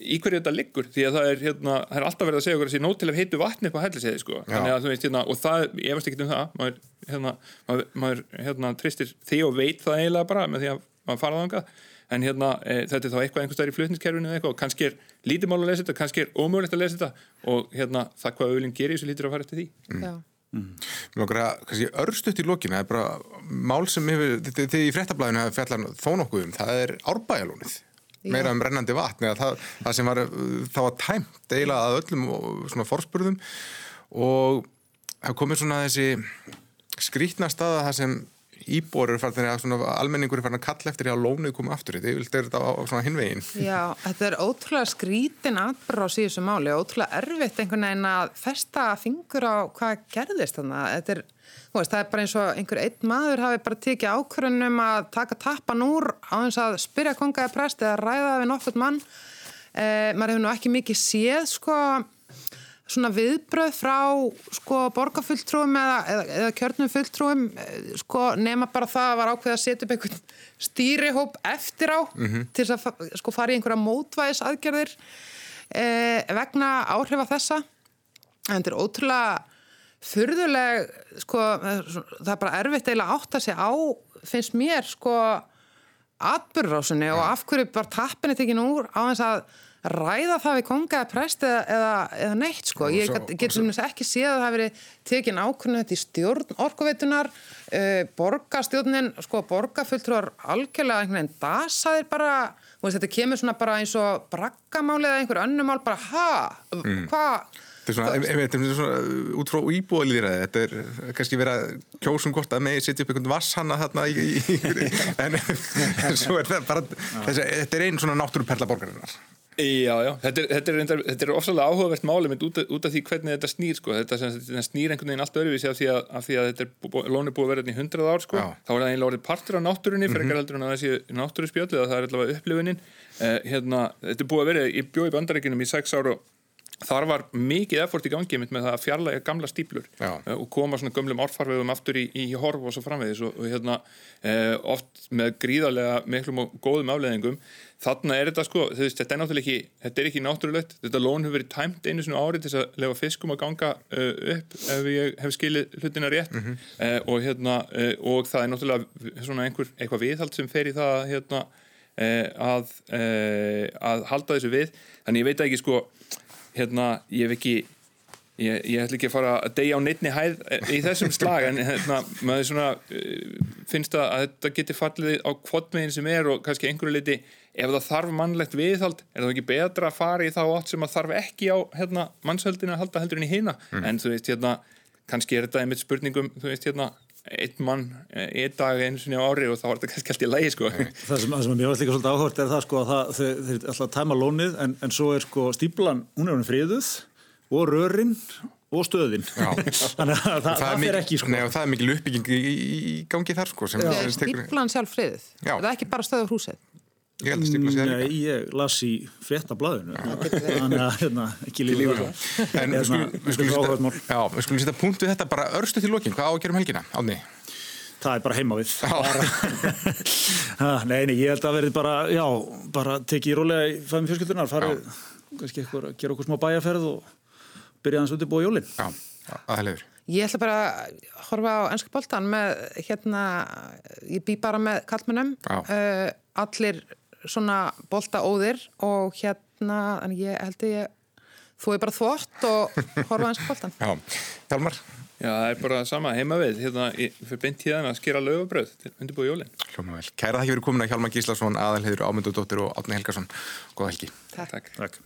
Speaker 2: í hverju þetta liggur, því að það er, hérna, það er alltaf verið að segja okkur að sé nót til að heitu vatni upp á helliseiði sko, þannig að þú veist, hérna, og það ég veist ekki um það, maður, hérna, maður, maður hérna, tristir því og veit það eiginlega bara með því að maður fara þangað. En hérna e, þetta er þá eitthvað einhvers staðar í flutniskerfinu eða eitthvað og kannski er lítið mál að lesa þetta, kannski er ómögulegt að lesa þetta og hérna það hvað auðvitað gerir þessu lítur að fara eftir því.
Speaker 3: Mm.
Speaker 1: Mér okkar að, kannski örstuðt í lókinu það er bara mál sem hefur þegar í frettablaðinu hefur fjallan þó nokkuð um það er árbæjalónið meira um rennandi vatn það, það sem var, það var tæmt eiginlega að öllum svona forspurðum og það komið svona þessi skrítna staða það sem íbor eru farin að almenningur eru farin að kalla eftir því að lónið koma aftur. Þetta er þetta á svona hinvegin.
Speaker 3: Já, þetta er ótrúlega skrítin atbyrra á síðusu máli, ótrúlega erfitt einhvern veginn að festa fingur á hvað gerðist þannig er veist, það er bara eins og einhver einn maður hafi bara tekið ákvörðunum að taka tappan úr á þess að spyrja kongaði prest eða ræða við nokkurt mann. Eh, maður hefur nú ekki mikið séð sko svona viðbröð frá sko borgarfulltrúum eða, eða, eða kjörnum fulltrúum eh, sko nema bara það að var ákveð að setja upp einhvern stýrihóp eftir á mm -hmm. til þess að sko fara í einhverja mótvæðis aðgerðir eh, vegna áhrifa þessa en þetta er ótrúlega fyrðuleg sko það er bara erfitt eiginlega að segja á finnst mér sko atbyrðrásunni ja. og af hverju bara tappinni tekinn úr á þess að ræða það við kongaða prest eða, eða, eða neitt sko. Ég get sem þess ekki séð að það hefur verið tekin ákvörðun þetta í stjórn orkuveitunar, uh, borgastjórnin, sko borgafulltrúar algjörlega einhvern veginn dasaðir bara, veist, þetta kemur svona bara eins og braggamáli eða einhver önnumál bara ha, mm. hvað
Speaker 1: Þetta er svona, þetta er svona út frá íbúalýðræði, þetta er kannski verið að kjósum hvort að megi setja upp einhvern vasshanna þarna í, í, í en, en svo er það bara, þessi, þetta er einn svona náttúruperla borgarinnar.
Speaker 2: Já, já, þetta er, þetta er, þetta er ofsalega áhugavert máli mynd út, út af því hvernig þetta snýr sko. þetta, þetta snýr einhvern veginn allt öðruvísi af því að, af því að þetta er lónið búið að vera í hundrað ár sko. Þá er það einlega orðið partur af náttúrunni frekar heldur en að þessi náttúruspjöld eða það er allavega upplifunin uh, hérna, þetta er búið að vera, ég bjóð í bandarækjunum í sex ár og þar var mikið effort í gangi með það að fjarlæga gamla stíplur
Speaker 1: Já.
Speaker 2: uh, og koma svona gömlum árfarvegum aftur í, í horf og svo framvegis og, og hérna uh, oft með gríðarlega miklum og góðum afleðingum þarna er þetta sko, veist, þetta er náttúrulega ekki þetta er ekki náttúrulegt, þetta lón hefur verið tæmt einu svona ári til þess að lefa fiskum að ganga uh, upp ef ég hef skilið hlutina rétt. Uh, og hérna uh, og það er náttúrulega svona einhver eitthvað viðhald sem fer í það að, hérna, uh, að, að halda þessu við. Þannig ég veit ekki sko hérna, ég hef ekki Ég, ég ætla ekki að fara að deyja á neittni hæð eh, í þessum slag en hérna, maður svona uh, finnst að, þetta geti fallið á kvotmegin sem er og kannski einhverju liti ef það þarf mannlegt viðhald er það ekki betra að fara í þá átt sem að þarf ekki á hérna, mannshöldinu að halda heldur en í hina? En þú veist hérna kannski er þetta einmitt spurningum þú veist hérna einn mann, eh, einn dag einu sinni á ári og þá er þetta kannski allt í lægi sko
Speaker 4: Það sem, það sem mér var líka svolítið áhört er það sko að það, þeir, þeir ætla að tæma lónið en, en svo er sko stíplan, hún er hann friðuð og rörin og stöðin þannig að það, það,
Speaker 1: mikil,
Speaker 4: fer ekki sko
Speaker 1: Nei, og það er mikil uppbygging í, í, í gangi þar sko.
Speaker 3: Stíplan sjálf friðið.
Speaker 1: Já.
Speaker 3: Er það ekki bara stöður húsið?
Speaker 1: Ég held að stípla sér
Speaker 4: Nei, ég las í fréttablaðinu. Þannig að hérna, ekki lífur það.
Speaker 1: En við skulum, setja, já, við skulum setja punkt við þetta bara örstu til lokin. Hvað á að gera um helgina? Átni?
Speaker 4: það er bara heima við. Nei, nei, ég held að verði bara já, bara tekið í rólega í fæðum fjölskyldunar farið, kannski eitthvað að gera okkur smá bæjarferð og byrja hans undirbúa jólin.
Speaker 1: Já, aðalegur.
Speaker 3: Ég ætla bara að horfa á ennsku boltan með, hérna, ég bý bara með kallmennum, uh, allir svona boltaóðir og hérna, en ég held að ég, þú er bara þvott og horfa á ennsku boltan.
Speaker 1: Já, Hjalmar,
Speaker 2: Já, það er bara sama heima við hérna, fyrir beint tíðan að skera lögabröð til undirbúið jólinn
Speaker 1: hljóma vel. Kæra það ekki verið komin að Hjalmar Gíslason, aðalheður Ámyndu Dóttir og Átni Helgason. Góða helgi.
Speaker 3: Takk.
Speaker 2: Takk
Speaker 4: Takk